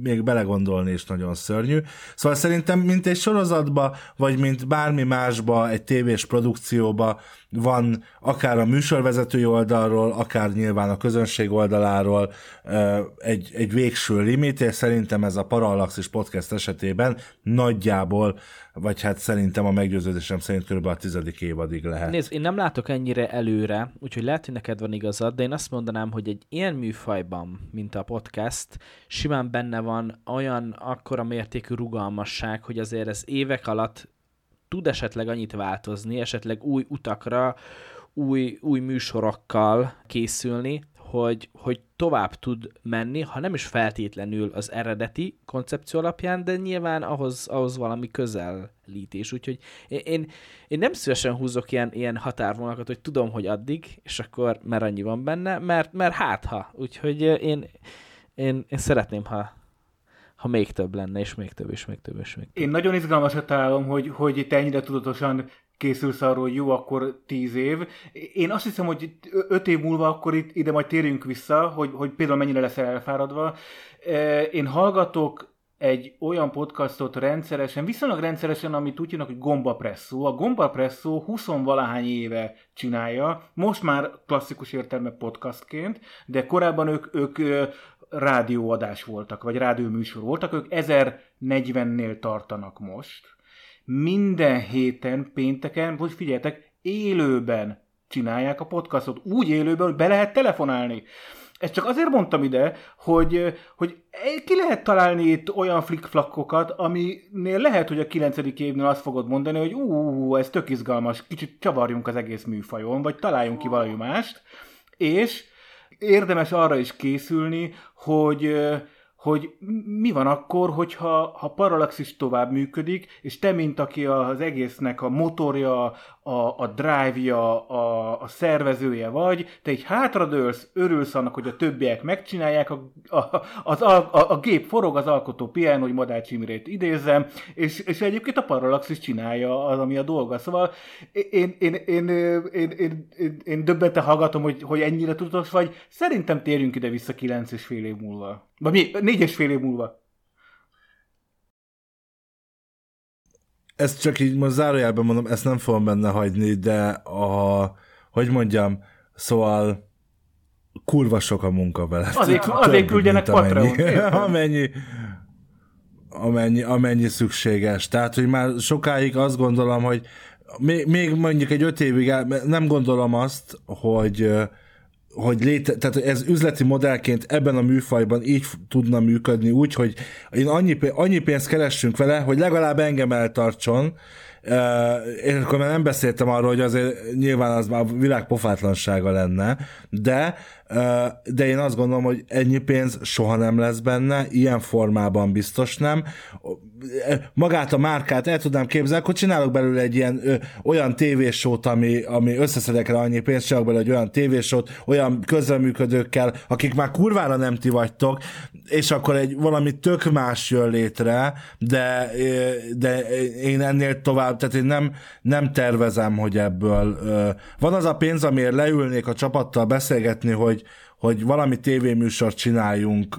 még belegondolni is nagyon szörnyű. Szóval szerintem, mint egy sorozatba, vagy mint bármi másba, egy tévés produkcióba, van akár a műsorvezetői oldalról, akár nyilván a közönség oldaláról egy, egy végső limit, és szerintem ez a Parallaxis podcast esetében nagyjából, vagy hát szerintem a meggyőződésem szerint kb. a tizedik évadig lehet. Nézd, én nem látok ennyire előre, úgyhogy lehet, hogy neked van igazad, de én azt mondanám, hogy egy ilyen műfajban, mint a podcast, simán benne van olyan akkora mértékű rugalmasság, hogy azért ez évek alatt tud esetleg annyit változni, esetleg új utakra, új, új műsorokkal készülni, hogy, hogy tovább tud menni, ha nem is feltétlenül az eredeti koncepció alapján, de nyilván ahhoz, ahhoz valami közelítés. Úgyhogy én, én, én nem szívesen húzok ilyen, ilyen határvonalakat, hogy tudom, hogy addig, és akkor mert annyi van benne, mert, mert hát ha. Úgyhogy én, én, én szeretném, ha, ha még több lenne, és még több, és még több, és még több. Én nagyon izgalmasat találom, hogy, hogy te ennyire tudatosan készülsz arról, jó, akkor tíz év. Én azt hiszem, hogy öt év múlva akkor itt, ide majd térjünk vissza, hogy, hogy például mennyire leszel elfáradva. Én hallgatok egy olyan podcastot rendszeresen, viszonylag rendszeresen, amit úgy hívnak, hogy Gomba Presszó. A Gomba Presszó 20 valahány éve csinálja, most már klasszikus értelme podcastként, de korábban ők, ők rádióadás voltak, vagy rádióműsor voltak, ők 1040-nél tartanak most. Minden héten, pénteken, vagy figyeljetek, élőben csinálják a podcastot. Úgy élőben, hogy be lehet telefonálni. Ezt csak azért mondtam ide, hogy, hogy ki lehet találni itt olyan flickflakkokat, aminél lehet, hogy a kilencedik évnél azt fogod mondani, hogy ú, ez tök izgalmas, kicsit csavarjunk az egész műfajon, vagy találjunk ki valami mást, és érdemes arra is készülni, hogy hogy mi van akkor, hogyha ha Parallaxis tovább működik, és te, mint aki az egésznek a motorja, a, a drive-ja, a, a szervezője vagy, te így hátradőlsz, örülsz annak, hogy a többiek megcsinálják, a, a, az, a, a, a gép forog, az alkotó pián, hogy Madács Imrét idézem, és, és egyébként a Parallaxis csinálja az, ami a dolga. Szóval én, én, én, én, én, én, én, én döbbente hallgatom, hogy, hogy ennyire tudatos vagy. Szerintem térjünk ide vissza kilenc és fél év múlva. Vagy mi? Négy és fél év múlva. Ezt csak így most zárójelben mondom, ezt nem fogom benne hagyni, de a, hogy mondjam, szóval kurva sok a munka vele. Azért, azért küldjenek Patreon. Amennyi, amennyi, amennyi szükséges. Tehát, hogy már sokáig azt gondolom, hogy még, még mondjuk egy öt évig, nem gondolom azt, hogy hogy léte, tehát ez üzleti modellként ebben a műfajban így tudna működni úgy, hogy én annyi, annyi pénzt keressünk vele, hogy legalább engem eltartson, és akkor már nem beszéltem arról, hogy azért nyilván az már világ pofátlansága lenne, de, de én azt gondolom, hogy ennyi pénz soha nem lesz benne, ilyen formában biztos nem. Magát a márkát el tudnám képzelni, akkor csinálok belőle egy ilyen ö, olyan tévésót, ami, ami összeszedek rá annyi pénzt, csinálok belőle egy olyan tévésót, olyan közreműködőkkel, akik már kurvára nem ti vagytok, és akkor egy valami tök más jön létre, de, de én ennél tovább, tehát én nem, nem tervezem, hogy ebből ö, van az a pénz, amiért leülnék a csapattal beszélgetni, hogy, hogy valami tévéműsort csináljunk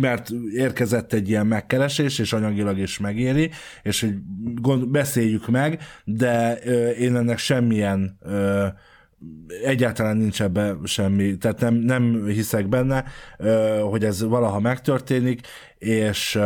mert érkezett egy ilyen megkeresés, és anyagilag is megéri, és hogy gond, beszéljük meg, de én ennek semmilyen egyáltalán nincs ebbe semmi, tehát nem, nem hiszek benne, hogy ez valaha megtörténik, és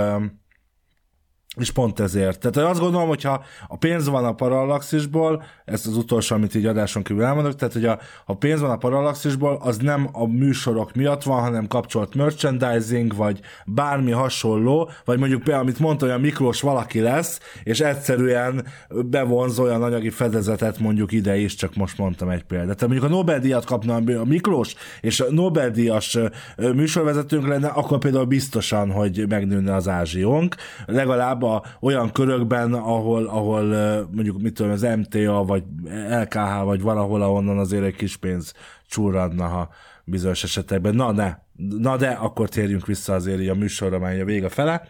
és pont ezért. Tehát azt gondolom, hogyha a pénz van a parallaxisból, ezt az utolsó, amit így adáson kívül elmondok, tehát hogy a, a pénz van a parallaxisból, az nem a műsorok miatt van, hanem kapcsolt merchandising, vagy bármi hasonló, vagy mondjuk például, amit mondta, hogy a Miklós valaki lesz, és egyszerűen bevonz olyan anyagi fedezetet mondjuk ide is, csak most mondtam egy példát. Tehát mondjuk a Nobel-díjat kapna a Miklós, és a Nobel-díjas műsorvezetőnk lenne, akkor például biztosan, hogy megnőne az ázsiónk. Legalább a olyan körökben, ahol, ahol mondjuk mit tudom, az MTA, vagy LKH, vagy valahol, ahonnan azért egy kis pénz csúradna, ha bizonyos esetekben. Na ne, na de, akkor térjünk vissza azért a műsorra, mely a vége fele.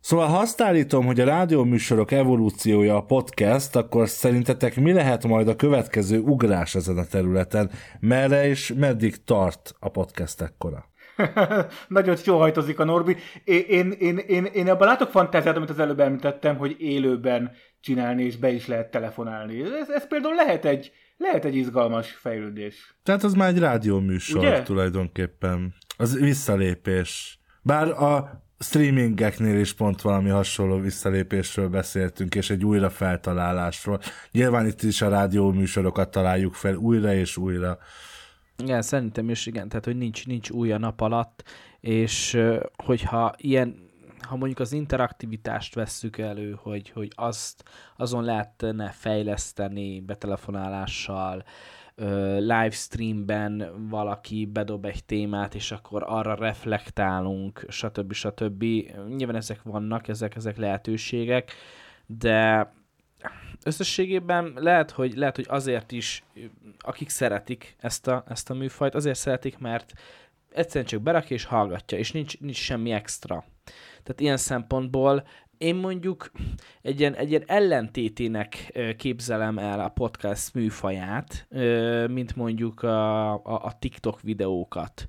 Szóval ha azt állítom, hogy a rádióműsorok evolúciója a podcast, akkor szerintetek mi lehet majd a következő ugrás ezen a területen? Merre és meddig tart a podcast ekkora? Nagyon jól hajtozik a Norbi. Én, én, én, én, én abban látok fantáziát, amit az előbb említettem, hogy élőben csinálni, és be is lehet telefonálni. Ez, ez például lehet egy, lehet egy izgalmas fejlődés. Tehát az már egy rádióműsor Ugye? tulajdonképpen. Az visszalépés. Bár a streamingeknél is pont valami hasonló visszalépésről beszéltünk, és egy újra feltalálásról. Nyilván itt is a rádióműsorokat találjuk fel újra és újra. Igen, szerintem is igen, tehát hogy nincs, nincs új a nap alatt, és hogyha ilyen, ha mondjuk az interaktivitást vesszük elő, hogy, hogy azt, azon lehetne fejleszteni betelefonálással, livestreamben valaki bedob egy témát, és akkor arra reflektálunk, stb. stb. Nyilván ezek vannak, ezek, ezek lehetőségek, de összességében lehet, hogy, lehet, hogy azért is, akik szeretik ezt a, ezt a műfajt, azért szeretik, mert egyszerűen csak berakja és hallgatja, és nincs, nincs semmi extra. Tehát ilyen szempontból én mondjuk egy ilyen, egy ilyen ellentétének képzelem el a podcast műfaját, mint mondjuk a, a, a TikTok videókat.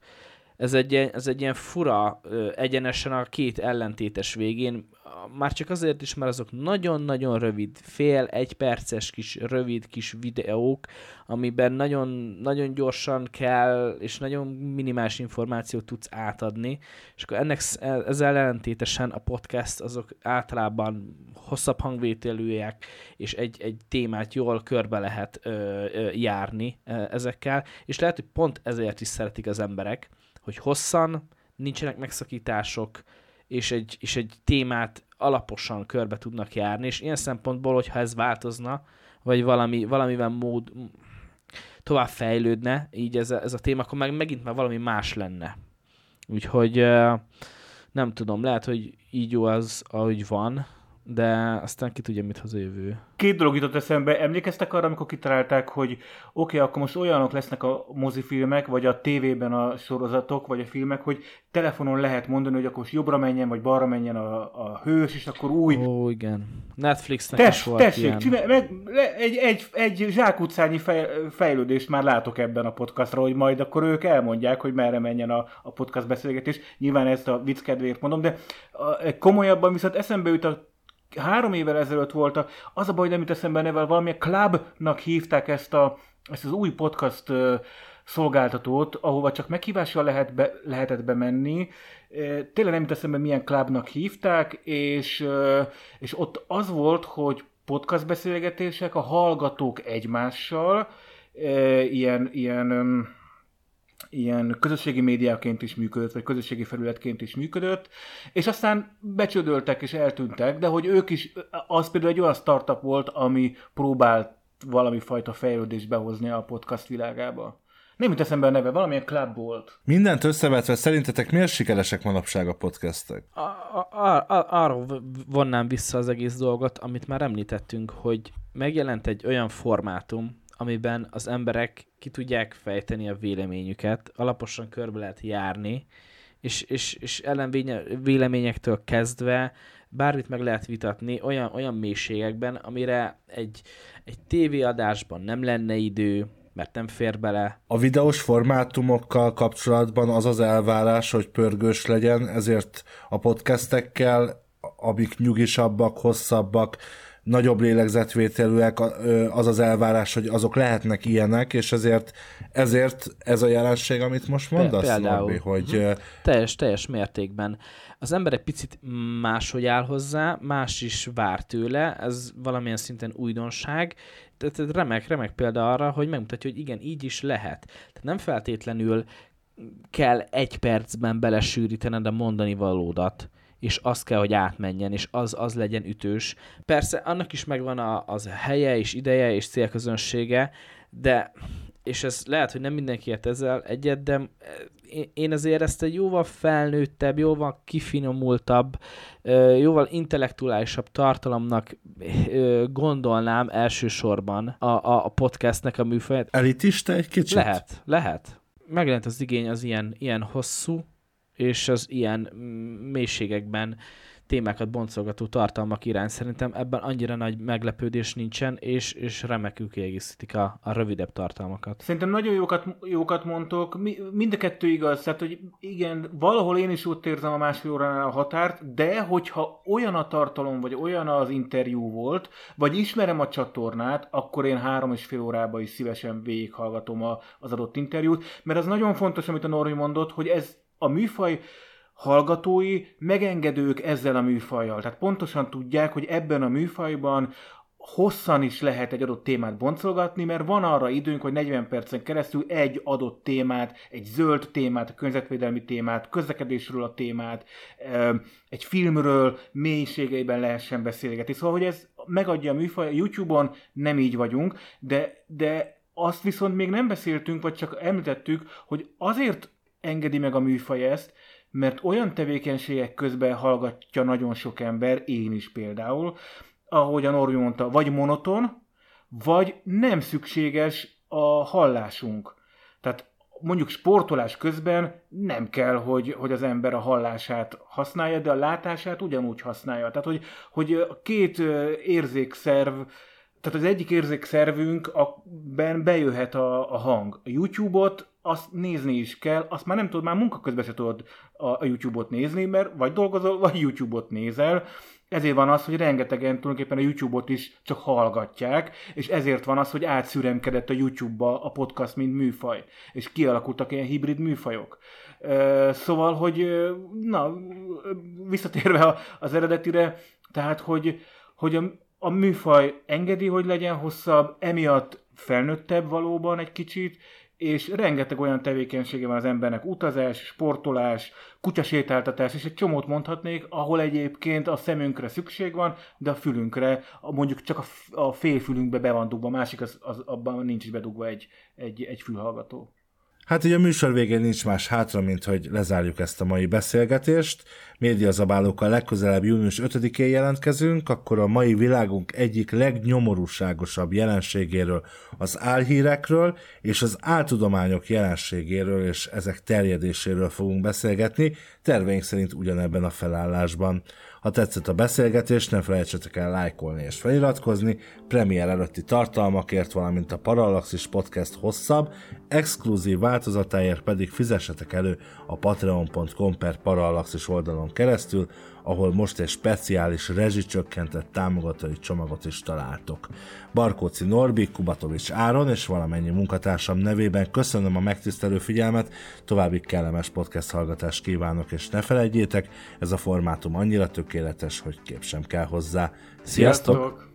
Ez egy, ez egy ilyen fura, egyenesen a két ellentétes végén, már csak azért is, mert azok nagyon-nagyon rövid, fél, egy perces kis rövid kis videók, amiben nagyon, nagyon gyorsan kell, és nagyon minimális információt tudsz átadni, és akkor ennek sz- ezzel ellentétesen a podcast azok általában hosszabb hangvételűek, és egy, egy témát jól körbe lehet ö, ö, járni ö, ezekkel, és lehet, hogy pont ezért is szeretik az emberek, hogy hosszan, nincsenek megszakítások, és egy, és egy témát alaposan körbe tudnak járni, és ilyen szempontból, hogyha ez változna, vagy valami, valamivel mód tovább fejlődne, így ez a, ez a téma, akkor meg megint már valami más lenne. Úgyhogy nem tudom, lehet, hogy így jó az, ahogy van, de aztán ki tudja, mit hoz a jövő. Két dolog jutott eszembe. Emlékeztek arra, amikor kitalálták, hogy oké, okay, akkor most olyanok lesznek a mozifilmek, vagy a tévében a sorozatok, vagy a filmek, hogy telefonon lehet mondani, hogy akkor most jobbra menjen, vagy balra menjen a, a hős, és akkor új... Ó, igen. Netflixnek Tess, is volt tessék, ilyen. csinálj, meg, le, egy, egy, egy zsákutcányi fej, fejlődést már látok ebben a podcastra, hogy majd akkor ők elmondják, hogy merre menjen a, a podcast beszélgetés. Nyilván ezt a vicc kedvéért mondom, de a, komolyabban viszont eszembe jut a három évvel ezelőtt volt a, az a baj, nem jut eszembe a neve, valamilyen clubnak hívták ezt, a, ezt az új podcast szolgáltatót, ahova csak meghívással lehet be, lehetett bemenni. Tényleg nem jut eszembe, milyen clubnak hívták, és, és ott az volt, hogy podcast beszélgetések, a hallgatók egymással, ilyen, ilyen ilyen közösségi médiaként is működött, vagy közösségi felületként is működött, és aztán becsődöltek és eltűntek, de hogy ők is, az például egy olyan startup volt, ami próbált valami fajta fejlődést behozni a podcast világába. Nem jut eszembe a neve, valamilyen club volt. Mindent összevetve szerintetek miért sikeresek manapság a podcastek? A, a, a, arról vonnám vissza az egész dolgot, amit már említettünk, hogy megjelent egy olyan formátum, amiben az emberek ki tudják fejteni a véleményüket, alaposan körbe lehet járni, és, és, és ellenvénye- véleményektől kezdve bármit meg lehet vitatni olyan, olyan mélységekben, amire egy, egy tévéadásban nem lenne idő, mert nem fér bele. A videós formátumokkal kapcsolatban az az elvárás, hogy pörgős legyen, ezért a podcastekkel, amik nyugisabbak, hosszabbak, nagyobb lélegzetvételűek, az az elvárás, hogy azok lehetnek ilyenek, és ezért, ezért ez a jelenség, amit most mondasz, például. Norbi, hogy ö, Teljes, teljes mértékben. Az ember egy picit máshogy áll hozzá, más is vár tőle, ez valamilyen szinten újdonság, tehát remek, remek példa arra, hogy megmutatja, hogy igen, így is lehet. Tehát nem feltétlenül kell egy percben belesűrítened a mondani valódat, és az kell, hogy átmenjen, és az, az legyen ütős. Persze, annak is megvan a, az helye, és ideje, és célközönsége, de, és ez lehet, hogy nem mindenki ért ezzel egyet, de én- én azért ezt egy jóval felnőttebb, jóval kifinomultabb, ö, jóval intellektuálisabb tartalomnak ö, gondolnám elsősorban a, a, a podcastnek a műfaját. elitista egy kicsit? Lehet, lehet. Megjelent az igény az ilyen, ilyen hosszú, és az ilyen mm, mélységekben témákat boncolgató tartalmak irány. Szerintem ebben annyira nagy meglepődés nincsen, és, és remekül kiegészítik a, a rövidebb tartalmakat. Szerintem nagyon jókat, jókat mondtok, Mi, mind a kettő igaz, tehát hogy igen, valahol én is ott érzem a másfél óránál a határt, de hogyha olyan a tartalom, vagy olyan az interjú volt, vagy ismerem a csatornát, akkor én három és fél órába is szívesen végighallgatom a, az adott interjút, mert az nagyon fontos, amit a Normi mondott, hogy ez a műfaj hallgatói megengedők ezzel a műfajjal. Tehát pontosan tudják, hogy ebben a műfajban hosszan is lehet egy adott témát boncolgatni, mert van arra időnk, hogy 40 percen keresztül egy adott témát, egy zöld témát, a környezetvédelmi témát, közlekedésről a témát, egy filmről mélységeiben lehessen beszélgetni. Szóval, hogy ez megadja a műfaj, YouTube-on nem így vagyunk, de, de azt viszont még nem beszéltünk, vagy csak említettük, hogy azért engedi meg a műfaj ezt, mert olyan tevékenységek közben hallgatja nagyon sok ember, én is például, ahogy a Norbi mondta, vagy monoton, vagy nem szükséges a hallásunk. Tehát mondjuk sportolás közben nem kell, hogy, hogy az ember a hallását használja, de a látását ugyanúgy használja. Tehát, hogy, hogy két érzékszerv, tehát az egyik érzékszervünk, ben bejöhet a, a hang. A YouTube-ot azt nézni is kell, azt már nem tudod, már munka közben se tudod a, a YouTube-ot nézni, mert vagy dolgozol, vagy YouTube-ot nézel, ezért van az, hogy rengetegen tulajdonképpen a YouTube-ot is csak hallgatják, és ezért van az, hogy átszüremkedett a YouTube-ba a podcast, mint műfaj, és kialakultak ilyen hibrid műfajok. Szóval, hogy na, visszatérve az eredetire, tehát, hogy, hogy a, a műfaj engedi, hogy legyen hosszabb, emiatt felnőttebb valóban egy kicsit, és rengeteg olyan tevékenysége van az embernek, utazás, sportolás, kutyasétáltatás, és egy csomót mondhatnék, ahol egyébként a szemünkre szükség van, de a fülünkre, mondjuk csak a, a fél fülünkbe be van dugva, másik az, az, abban nincs is bedugva egy, egy, egy fülhallgató. Hát ugye a műsor végén nincs más hátra, mint hogy lezárjuk ezt a mai beszélgetést. Médiazabálókkal legközelebb június 5-én jelentkezünk, akkor a mai világunk egyik legnyomorúságosabb jelenségéről, az álhírekről és az áltudományok jelenségéről és ezek terjedéséről fogunk beszélgetni, terveink szerint ugyanebben a felállásban. Ha tetszett a beszélgetés, ne felejtsetek el lájkolni és feliratkozni, premier előtti tartalmakért, valamint a Parallaxis Podcast hosszabb, exkluzív változatáért pedig fizessetek elő a patreon.com per Parallaxis oldalon keresztül, ahol most egy speciális rezsicsökkentett támogatói csomagot is találtok. Barkóci Norbi, Kubatovics Áron és valamennyi munkatársam nevében köszönöm a megtisztelő figyelmet, további kellemes podcast hallgatást kívánok, és ne felejtjétek, ez a formátum annyira tökéletes, hogy kép sem kell hozzá. Sziasztok! Sziasztok!